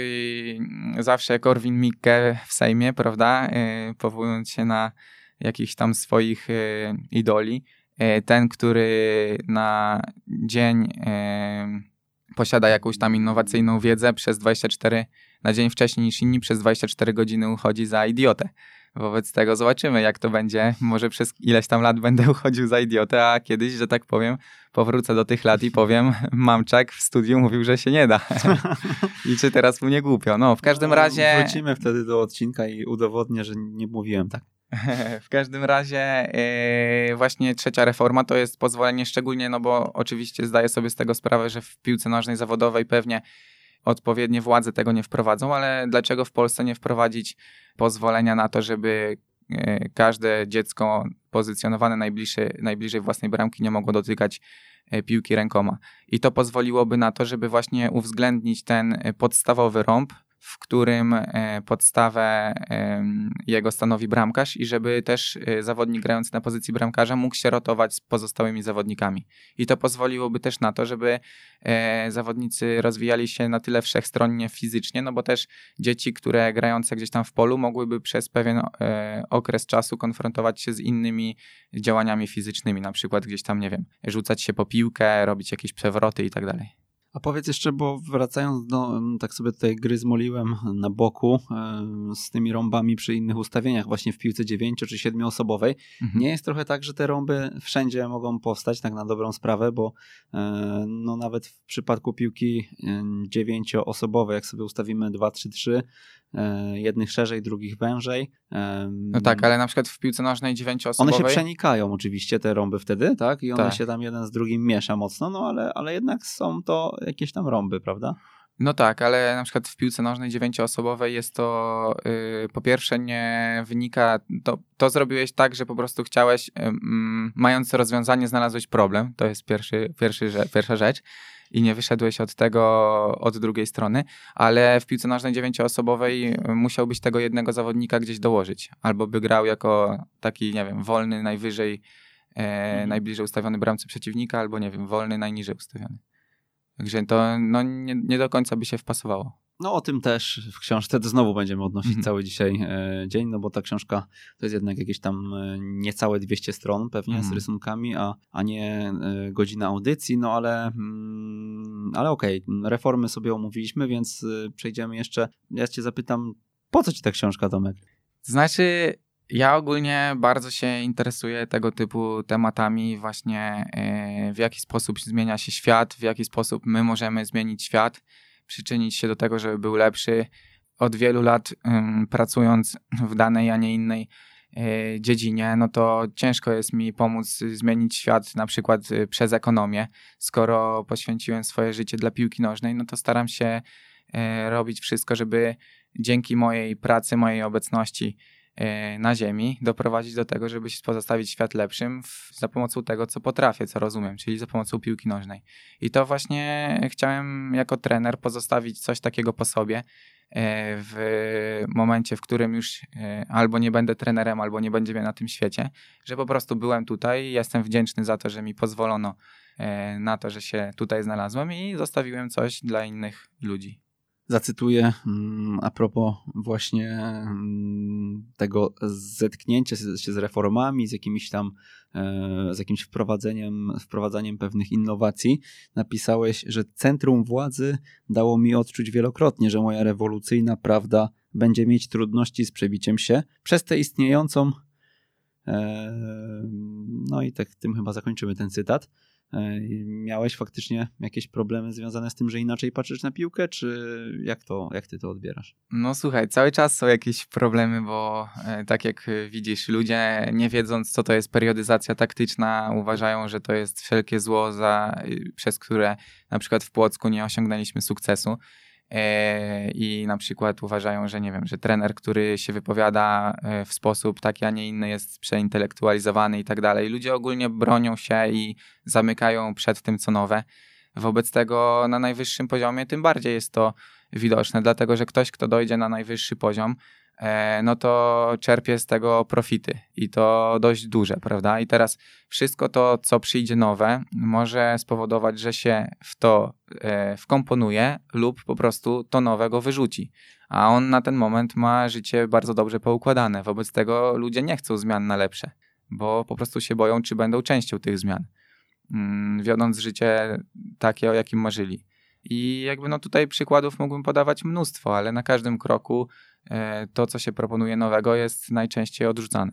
zawsze Korwin Mikke w Sejmie, prawda? E, powołując się na jakichś tam swoich e, idoli. Ten, który na dzień posiada jakąś tam innowacyjną wiedzę przez 24 na dzień wcześniej niż inni, przez 24 godziny uchodzi za idiotę. Wobec tego zobaczymy, jak to będzie. Może przez ileś tam lat będę uchodził za idiotę, a kiedyś, że tak powiem, powrócę do tych lat i powiem, mamczak w studiu mówił, że się nie da. I czy teraz mu nie głupio? No, w każdym no, razie... Wrócimy wtedy do odcinka i udowodnię, że nie mówiłem tak. w każdym razie yy, właśnie trzecia reforma to jest pozwolenie szczególnie, no bo oczywiście zdaję sobie z tego sprawę, że w piłce nożnej zawodowej pewnie odpowiednie władze tego nie wprowadzą, ale dlaczego w Polsce nie wprowadzić pozwolenia na to, żeby e, każde dziecko pozycjonowane najbliżej, najbliżej własnej bramki nie mogło dotykać e, piłki rękoma. I to pozwoliłoby na to, żeby właśnie uwzględnić ten podstawowy rąb, w którym e, podstawę jego stanowi bramkarz i żeby też e, zawodnik grający na pozycji bramkarza mógł się rotować z pozostałymi zawodnikami. I to pozwoliłoby też na to, żeby e, zawodnicy rozwijali się na tyle wszechstronnie fizycznie, no bo też dzieci, które grające gdzieś tam w polu mogłyby przez pewien okres czasu konfrontować się z innymi działaniami fizycznymi, na przykład gdzieś tam, nie wiem, rzucać się po piłkę, robić jakieś przewroty i tak dalej. A powiedz jeszcze, bo wracając do, tak sobie tutaj gry zmoliłem na boku e, z tymi rąbami przy innych ustawieniach, właśnie w piłce 9 czy 7 osobowej, mhm. nie jest trochę tak, że te rąby wszędzie mogą powstać, tak na dobrą sprawę, bo e, no nawet w przypadku piłki 9 e, osobowej, jak sobie ustawimy 2-3-3, E, jednych szerzej, drugich wężej. No tak, ale na przykład w piłce nożnej dziewięcioosobowej... One się przenikają oczywiście, te rąby wtedy, tak? I one tak. się tam jeden z drugim miesza mocno, no ale, ale jednak są to jakieś tam rąby, prawda? No tak, ale na przykład w piłce nożnej dziewięcioosobowej jest to yy, po pierwsze nie wynika, to, to zrobiłeś tak, że po prostu chciałeś, yy, mając rozwiązanie, znalazłeś problem, to jest pierwszy, pierwszy, pierwsza rzecz i nie wyszedłeś od tego od drugiej strony, ale w piłce nożnej dziewięcioosobowej musiałbyś tego jednego zawodnika gdzieś dołożyć, albo by grał jako taki, nie wiem, wolny najwyżej, e, mhm. najbliżej ustawiony bramcy przeciwnika, albo nie wiem, wolny najniżej ustawiony. Także to no, nie, nie do końca by się wpasowało. No o tym też w książce to znowu będziemy odnosić mm -hmm. cały dzisiaj e, dzień, no bo ta książka to jest jednak jakieś tam e, niecałe 200 stron pewnie mm -hmm. z mhm. rysunkami, a, a nie e, godzina audycji, no ale, mm, ale okej, okay, reformy sobie omówiliśmy, więc e, przejdziemy jeszcze, ja cię zapytam, po co ci ta książka, Tomek? Znaczy, ja ogólnie bardzo się interesuję tego typu tematami, właśnie e, w jaki sposób zmienia się świat, w jaki sposób my możemy zmienić świat przyczynić się do tego, żeby był lepszy. Od wielu lat pracując w danej, a nie innej e, dziedzinie, no to ciężko jest mi pomóc zmienić świat na przykład y, przez ekonomię. Skoro poświęciłem swoje życie dla piłki nożnej, no to staram się e, robić wszystko, żeby dzięki mojej pracy, mojej obecności E, na Ziemi, doprowadzić do tego, żeby pozostawić świat lepszym w, za pomocą tego, co potrafię, co rozumiem, czyli za pomocą piłki nożnej. I to właśnie chciałem jako trener pozostawić coś takiego po sobie e, w momencie, w którym już e, albo nie będę trenerem, albo nie będzie mnie na tym świecie, że po prostu byłem tutaj, jestem wdzięczny za to, że mi pozwolono na to, że się tutaj znalazłem i zostawiłem coś dla innych ludzi. Zacytuję mm, a propos właśnie mm, tego zetknięcia się z reformami, z jakimiś tam, e, z jakimś wprowadzeniem, wprowadzaniem pewnych innowacji. Napisałeś, że centrum władzy dało mi odczuć wielokrotnie, że moja rewolucyjna prawda będzie mieć trudności z przebiciem się przez tę istniejącą e, no i tak tym chyba zakończymy ten cytat. E, miałeś faktycznie jakieś problemy związane z tym, że inaczej patrzysz na piłkę, czy jak to, jak ty to odbierasz? No słuchaj, cały czas są jakieś problemy, bo e, tak jak widzisz, ludzie nie wiedząc, co to jest periodyzacja taktyczna, uważają, że to jest wszelkie zło, za, przez które na przykład w Płocku nie osiągnęliśmy sukcesu. E, i na przykład uważają, że nie wiem, że trener, który się wypowiada e, w sposób taki, a nie inny jest przeintelektualizowany i tak dalej. Ludzie ogólnie bronią się i zamykają przed tym, co nowe. Wobec tego na najwyższym poziomie tym bardziej jest to widoczne, dlatego że ktoś, kto dojdzie na najwyższy poziom, no to czerpie z tego profity i to dość duże, prawda? I teraz wszystko to, co przyjdzie nowe, może spowodować, że się w to e, wkomponuje lub po prostu to nowego wyrzuci. A on na ten moment ma życie bardzo dobrze poukładane. Wobec tego ludzie nie chcą zmian na lepsze, bo po prostu się boją, czy będą częścią tych zmian, mm, wiodąc życie takie, o jakim marzyli. I jakby no tutaj przykładów mógłbym podawać mnóstwo, ale na każdym kroku E, to, co się proponuje nowego, jest najczęściej odrzucane.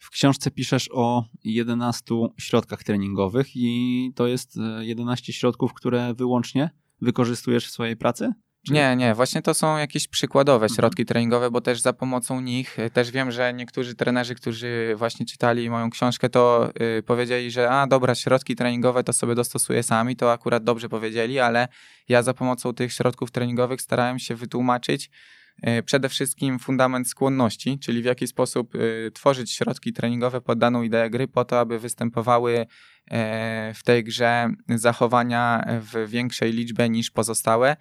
W książce piszesz o 11 środkach treningowych i to jest 11 e, środków, które wyłącznie wykorzystujesz w swojej pracy? Czy... Nie, nie, właśnie to są jakieś przykładowe mhm. środki mhm. treningowe, bo też za pomocą nich, e, też wiem, że niektórzy trenerzy, którzy właśnie czytali moją książkę, to yy, powiedzieli, że a dobra, środki treningowe to sobie dostosuję sami, to akurat dobrze powiedzieli, ale ja za pomocą tych środków treningowych starałem się wytłumaczyć, E, przede wszystkim fundament skłonności, czyli w jaki sposób e, tworzyć środki treningowe pod daną ideę gry po to, aby występowały e, w tej grze zachowania w większej liczbie niż pozostałe,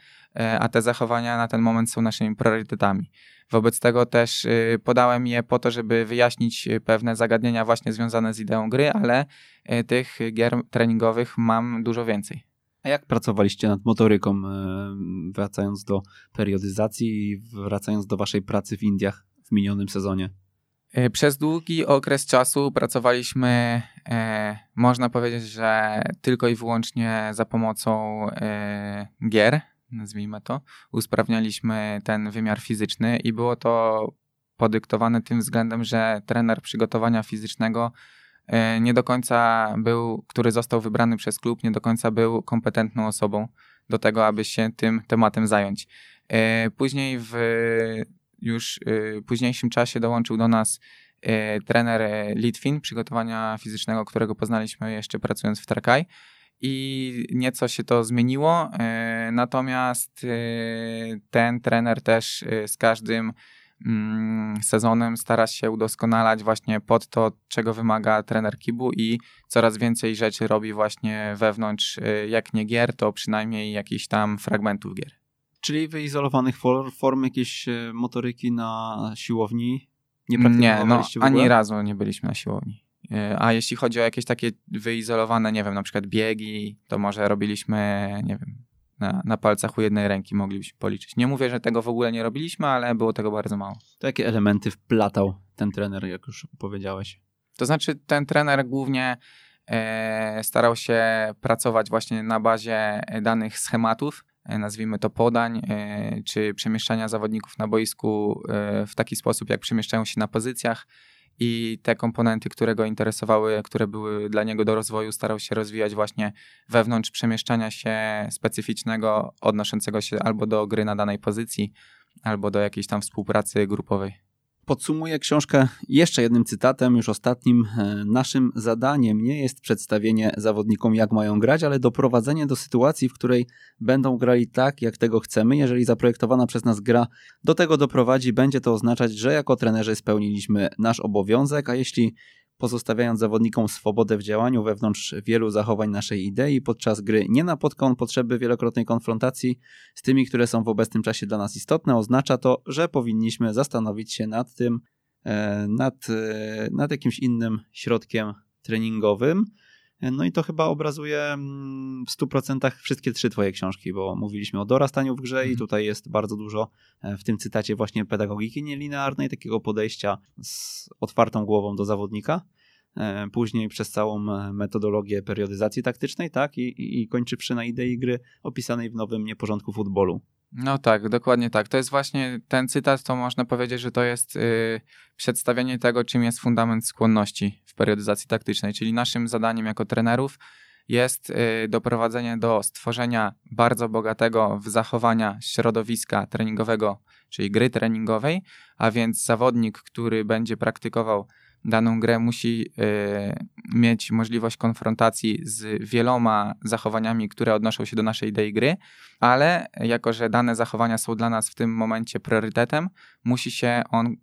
a te zachowania na ten moment są naszymi priorytetami. Wobec tego też podałem je po to, żeby wyjaśnić pewne zagadnienia właśnie związane z ideą gry, ale tych gier treningowych mam dużo więcej. A jak pracowaliście nad motoryką, e, wracając do periodyzacji i wracając do waszej pracy w Indiach w minionym sezonie? E, przez długi okres czasu pracowaliśmy, e, można powiedzieć, że tylko i wyłącznie za pomocą gier, nazwijmy to. Usprawnialiśmy ten wymiar fizyczny i było to podyktowane tym względem, że trener przygotowania fizycznego nie do końca był, który został wybrany przez klub, nie do końca był kompetentną osobą do tego, aby się tym tematem zająć. E, później w już e, późniejszym czasie dołączył do nas trener Litwin przygotowania fizycznego, którego poznaliśmy jeszcze pracując w Tarkaj i nieco się to zmieniło, natomiast ten trener też z każdym sezonem stara się udoskonalać właśnie pod to, czego wymaga trener Kibu i coraz więcej rzeczy robi właśnie wewnątrz, y, jak nie gier, to przynajmniej jakichś tam fragmentów gier. Czyli wyizolowanych form jakiejś y, motoryki na siłowni nie Nie, no ani razu nie byliśmy na siłowni. Y, a jeśli chodzi o jakieś takie wyizolowane, nie wiem, na przykład biegi, to może robiliśmy, nie wiem, na, na palcach u jednej ręki moglibyśmy policzyć. Nie mówię, że tego w ogóle nie robiliśmy, ale było tego bardzo mało. To jakie elementy wplatał ten trener, jak już powiedziałeś? To znaczy, ten trener głównie e, starał się pracować właśnie na bazie danych schematów, e, nazwijmy to podań, e, czy przemieszczania zawodników na boisku e, w taki sposób, jak przemieszczają się na pozycjach i te komponenty, które go interesowały, które były dla niego do rozwoju, starał się rozwijać właśnie wewnątrz przemieszczania się specyficznego, odnoszącego się albo do gry na danej pozycji, albo do jakiejś tam współpracy grupowej. Podsumuję książkę jeszcze jednym cytatem, już ostatnim. E, naszym zadaniem nie jest przedstawienie zawodnikom, jak mają grać, ale doprowadzenie do sytuacji, w której będą grali tak, jak tego chcemy. Jeżeli zaprojektowana przez nas gra do tego doprowadzi, będzie to oznaczać, że jako trenerzy spełniliśmy nasz obowiązek, a jeśli pozostawiając zawodnikom swobodę w działaniu wewnątrz wielu zachowań naszej idei podczas gry nie napotka on potrzeby wielokrotnej konfrontacji z tymi, które są w obecnym czasie dla nas istotne, oznacza to, że powinniśmy zastanowić się nad tym, e, nad, e, nad jakimś innym środkiem treningowym. No i to chyba obrazuje mm, w 100% wszystkie trzy twoje książki, bo mówiliśmy o dorastaniu w grze i mhm. tutaj jest bardzo dużo e, w tym cytacie właśnie pedagogiki nielinearnej, takiego podejścia z otwartą głową do zawodnika. E, później przez całą e, metodologię periodyzacji taktycznej, tak, i, i, i kończywszy na idei gry opisanej w nowym nieporządku futbolu. No tak, dokładnie tak. To jest właśnie ten cytat, to można powiedzieć, że to jest yy, przedstawienie tego, czym jest fundament skłonności w periodyzacji taktycznej, czyli naszym zadaniem jako trenerów jest yy, doprowadzenie do stworzenia bardzo bogatego w zachowania środowiska treningowego, czyli gry treningowej, a więc zawodnik, który będzie praktykował daną grę musi y, mieć możliwość konfrontacji z wieloma zachowaniami, które odnoszą się do naszej idei gry, ale jako, że dane zachowania są dla nas w tym momencie priorytetem, musi się on y,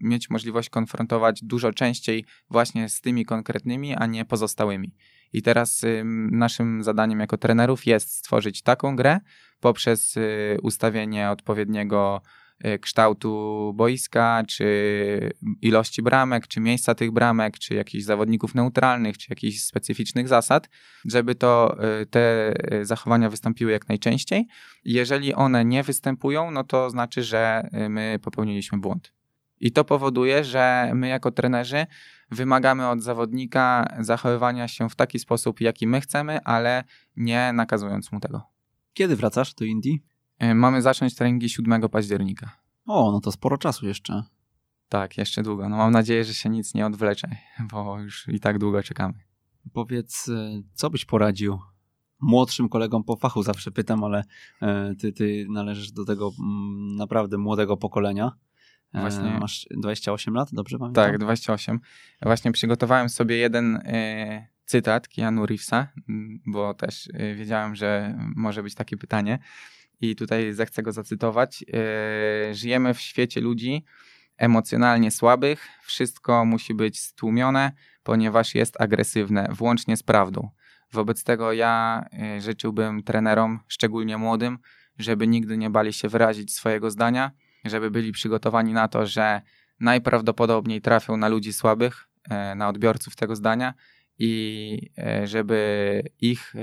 mieć możliwość konfrontować dużo częściej właśnie z tymi konkretnymi, a nie pozostałymi. I teraz y, naszym zadaniem jako trenerów jest stworzyć taką grę poprzez y, ustawienie odpowiedniego E, kształtu boiska, czy ilości bramek, czy miejsca tych bramek, czy jakichś zawodników neutralnych, czy jakichś specyficznych zasad, żeby to e, te e, zachowania wystąpiły jak najczęściej. Jeżeli one nie występują, no to znaczy, że my popełniliśmy błąd. I to powoduje, że my jako trenerzy wymagamy od zawodnika zachowywania się w taki sposób, jaki my chcemy, ale nie nakazując mu tego. Kiedy wracasz do Indii? E, mamy zacząć treningi 7 października. O, no to sporo czasu jeszcze. Tak, jeszcze długo. No mam nadzieję, że się nic nie odwlecze, bo już i tak długo czekamy. Powiedz, e, co byś poradził młodszym kolegom po fachu? Zawsze pytam, ale e, ty, ty należysz do tego mm, naprawdę młodego pokolenia. Właśnie. Masz 28 lat, dobrze pamiętam? Tak, 28. Właśnie przygotowałem sobie jeden cytat Keanu Reevesa, bo też wiedziałem, że może być takie pytanie i tutaj zechcę go zacytować. E, żyjemy w świecie ludzi emocjonalnie słabych, wszystko musi być stłumione, ponieważ jest agresywne, włącznie z prawdą. Wobec tego ja e, życzyłbym trenerom, szczególnie młodym, żeby nigdy nie bali się wyrazić swojego zdania, żeby byli przygotowani na to, że najprawdopodobniej trafią na ludzi słabych, e, na odbiorców tego zdania i żeby ich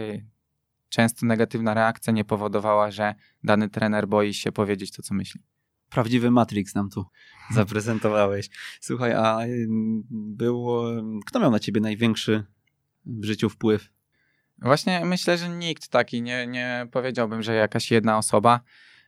często negatywna reakcja nie powodowała, że dany trener boi się powiedzieć to, co myśli. Prawdziwy Matrix nam tu zaprezentowałeś. Słuchaj, a było, kto miał na ciebie największy w życiu wpływ? Właśnie myślę, że nikt taki, nie, nie powiedziałbym, że jakaś jedna osoba.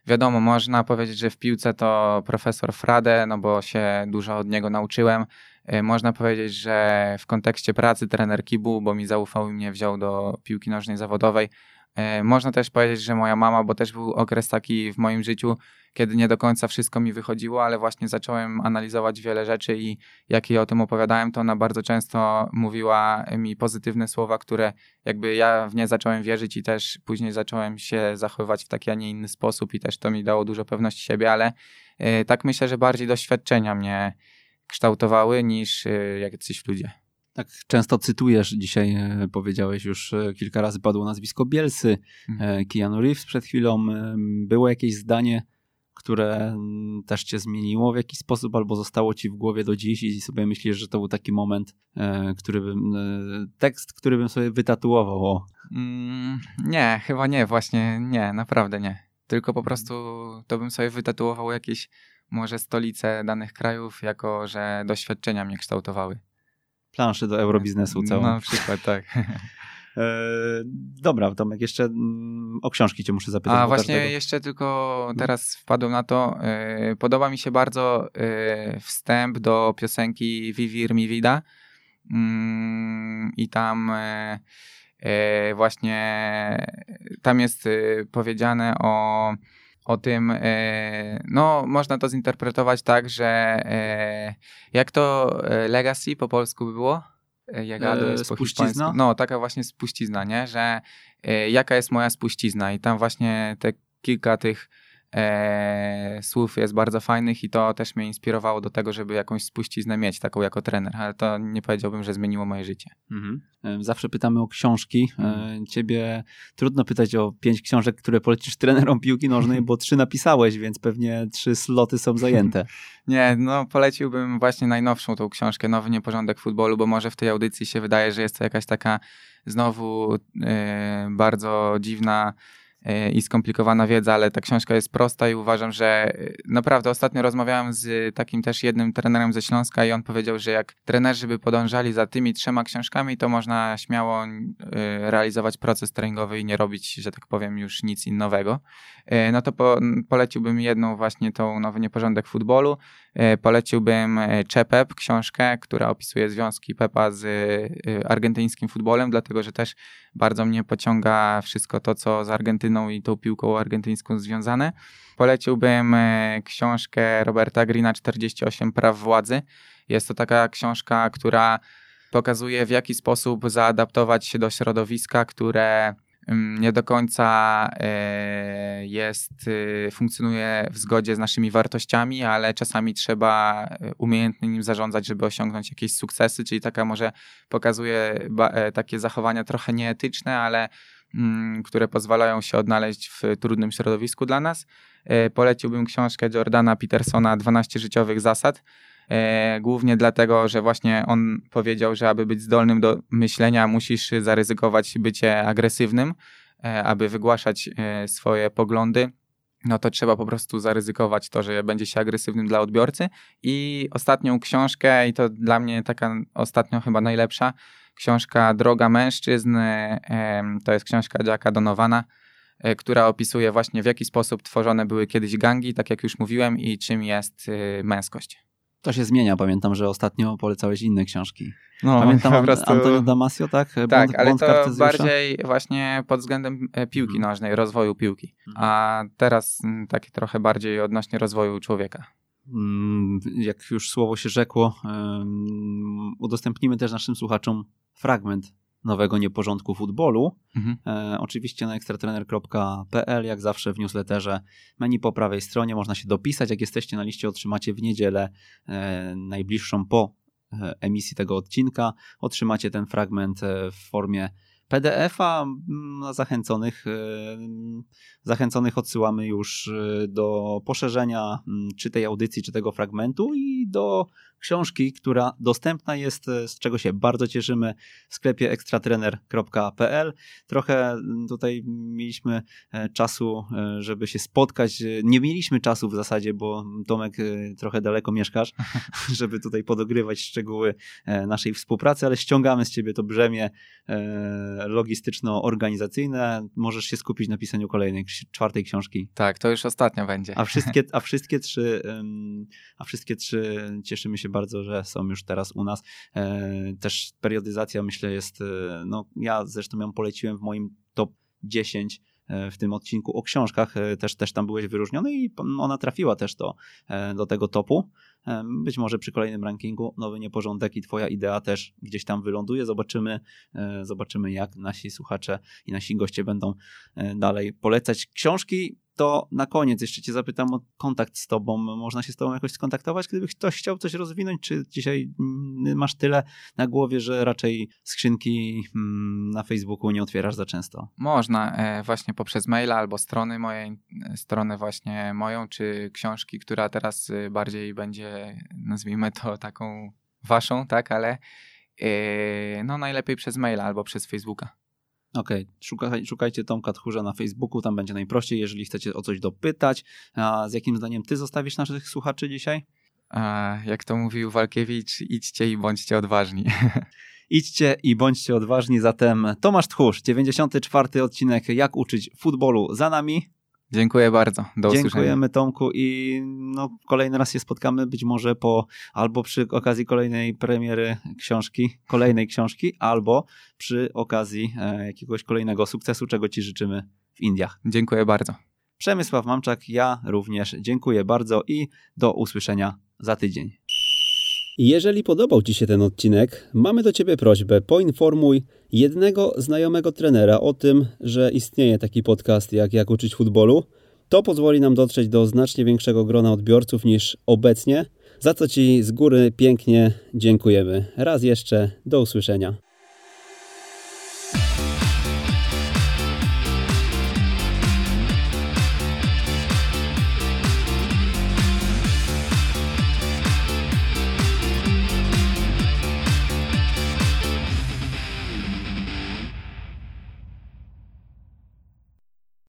Wiadomo, można powiedzieć, że w piłce to profesor Frade, no bo się dużo od niego nauczyłem. E, można powiedzieć, że w kontekście pracy trener Kibu, bo mi zaufał i mnie wziął do piłki nożnej zawodowej. E, można też powiedzieć, że moja mama, bo też był okres taki w moim życiu, kiedy nie do końca wszystko mi wychodziło, ale właśnie zacząłem analizować wiele rzeczy i jak jej o tym opowiadałem, to ona bardzo często mówiła mi pozytywne słowa, które jakby ja w nie zacząłem wierzyć i też później zacząłem się zachowywać w taki, a nie inny sposób i też to mi dało dużo pewności siebie, ale e, tak myślę, że bardziej doświadczenia mnie kształtowały niż e, jacyś ludzie. Tak często cytujesz, dzisiaj e, powiedziałeś już e, kilka razy padło nazwisko Bielsy, mhm. Keanu Reeves przed chwilą. Było jakieś zdanie, które mm, też cię zmieniło w jakiś sposób albo zostało ci w głowie do dziś i sobie myślisz, że to był taki moment, który bym, tekst, który bym sobie wytatuował? Mm, nie, chyba nie, właśnie nie, naprawdę nie. Tylko po prostu to bym sobie wytatuował jakieś może stolice danych krajów, jako że doświadczenia mnie kształtowały. Planszy do eurobiznesu całą. No, na przykład, tak. E, dobra, Tomek, jeszcze mm, o książki cię muszę zapytać. A właśnie każdego... jeszcze tylko no. teraz wpadłem na to. E, podoba mi się bardzo e, wstęp do piosenki Vivir mi vida mm, i tam właśnie tam jest powiedziane o o tym, e, no można to zinterpretować tak, że e, jak to e, legacy po polsku by było? Jest po spuścizna? No, taka właśnie spuścizna, nie? Że jaka jest moja spuścizna i tam właśnie te kilka tych e, słów jest bardzo fajnych i to też mnie inspirowało do tego, żeby jakąś spuściznę mieć, taką jako trener, ale to nie powiedziałbym, że zmieniło moje życie. Mhm. E, zawsze pytamy o książki. E, Mhm. Ciebie trudno pytać o pięć książek, które polecisz trenerom piłki nożnej, bo trzy napisałeś, więc pewnie trzy sloty są zajęte. Nie, no poleciłbym właśnie najnowszą tą książkę, Nowy Nieporządek Futbolu, bo może w tej audycji się wydaje, że jest to jakaś taka znowu e, bardzo dziwna i skomplikowana wiedza, ale ta książka jest prosta i uważam, że e, naprawdę ostatnio rozmawiałem z takim też jednym trenerem ze Śląska i on powiedział, że jak trenerzy by podążali za tymi trzema książkami, to można śmiało e, realizować proces treningowy i nie robić, że tak powiem, już nic innowego. E, No to po, poleciłbym jedną właśnie tą Nowy Nieporządek Futbolu, E, poleciłbym e, Czepep, książkę, która opisuje związki Pepa z e, argentyńskim futbolem, dlatego że też bardzo mnie pociąga wszystko to, co z Argentyną i tą piłką argentyńską związane. Poleciłbym e, książkę Roberta Greena 48 praw władzy. Jest to taka książka, która pokazuje w jaki sposób zaadaptować się do środowiska, które nie do końca e, jest, e, funkcjonuje w zgodzie z naszymi wartościami, ale czasami trzeba e, umiejętnie nim zarządzać, żeby osiągnąć jakieś sukcesy, czyli taka może pokazuje e, takie zachowania trochę nieetyczne, ale mm, które pozwalają się odnaleźć w trudnym środowisku dla nas. Poleciłbym książkę Jordana Petersona 12 życiowych zasad. E, Głównie dlatego, że właśnie on powiedział, że aby być zdolnym do myślenia, musisz zaryzykować bycie agresywnym, e, aby wygłaszać e, swoje poglądy. No to trzeba po prostu zaryzykować to, że będzie się agresywnym dla odbiorcy. I ostatnią książkę, i to dla mnie taka ostatnio chyba najlepsza, książka Droga Mężczyzn. To jest książka Jacka Donowana, która opisuje właśnie w jaki sposób tworzone były kiedyś gangi, tak jak już mówiłem, i czym jest męskość. To się zmienia. Pamiętam, że ostatnio polecałeś inne książki. No, Pamiętam po prostu- Antonio Damasio, tak? Tak, Błąd- ale błąd to bardziej właśnie pod względem e, piłki Mhm. nożnej, rozwoju piłki. A teraz mm, takie trochę bardziej odnośnie rozwoju człowieka. Mm, jak już słowo się rzekło, em, udostępnimy też naszym słuchaczom fragment nowego nieporządku futbolu. Mhm. E, oczywiście na ekstratrener.pl, jak zawsze w newsletterze menu po prawej stronie można się dopisać. Jak jesteście na liście, otrzymacie w niedzielę e, najbliższą po e, emisji tego odcinka. Otrzymacie ten fragment e, w formie PDF-a. Mm, zachęconych, e, zachęconych odsyłamy już e, do poszerzenia mm, czy tej audycji, czy tego fragmentu i do książki, która dostępna jest, e, z czego się bardzo cieszymy w sklepie ekstratrener.pl. Trochę mm, tutaj mieliśmy e, czasu, e, żeby się spotkać. Nie mieliśmy czasu w zasadzie, bo Tomek e, trochę daleko mieszkasz, żeby tutaj podogrywać szczegóły naszej współpracy, ale ściągamy z ciebie to brzemię logistyczno-organizacyjne. Możesz się skupić na pisaniu kolejnej, czwartej książki. Tak, to już ostatnio będzie. A wszystkie, a wszystkie trzy, a wszystkie trzy cieszymy się bardzo, że są już teraz u nas. E, Też periodyzacja myślę jest, e, no ja zresztą ją poleciłem w moim top 10 e, w tym odcinku o książkach, też, też tam byłeś wyróżniony i ona trafiła też do, do tego topu. Być może przy kolejnym rankingu nowy nieporządek i twoja idea też gdzieś tam wyląduje. Zobaczymy, e, zobaczymy jak nasi słuchacze i nasi goście będą e, dalej polecać książki. To na koniec jeszcze cię zapytam o kontakt z tobą. Można się z tobą jakoś skontaktować, gdyby ktoś chciał coś rozwinąć, czy dzisiaj mm, masz tyle na głowie, że raczej skrzynki mm, na Facebooku nie otwierasz za często? Można e, właśnie poprzez maila albo strony mojej, stronę właśnie moją, czy książki, która teraz e, bardziej będzie, nazwijmy to taką waszą, tak, ale e, no najlepiej przez maila albo przez Facebooka. Okej, szukaj, szukajcie Tomka Tchórza na Facebooku, tam będzie najprościej, jeżeli chcecie o coś dopytać. A z jakim zdaniem ty zostawisz naszych słuchaczy dzisiaj? A, jak to mówił Walkiewicz, idźcie i bądźcie odważni. Idźcie i bądźcie odważni. Zatem Tomasz Tchórz, 94 odcinek Jak uczyć futbolu za nami. Dziękuję bardzo. Do usłyszenia. Dziękujemy Tomku i no, kolejny raz się spotkamy być może po albo przy okazji kolejnej premiery książki, kolejnej książki, albo przy okazji e, jakiegoś kolejnego sukcesu, czego Ci życzymy w Indiach. Dziękuję bardzo. Przemysław Mamczak, ja również dziękuję bardzo i do usłyszenia za tydzień. Jeżeli podobał Ci się ten odcinek, mamy do Ciebie prośbę: poinformuj jednego znajomego trenera o tym, że istnieje taki podcast jak Jak uczyć futbolu. To pozwoli nam dotrzeć do znacznie większego grona odbiorców niż obecnie, za co Ci z góry pięknie dziękujemy. Raz jeszcze, do usłyszenia.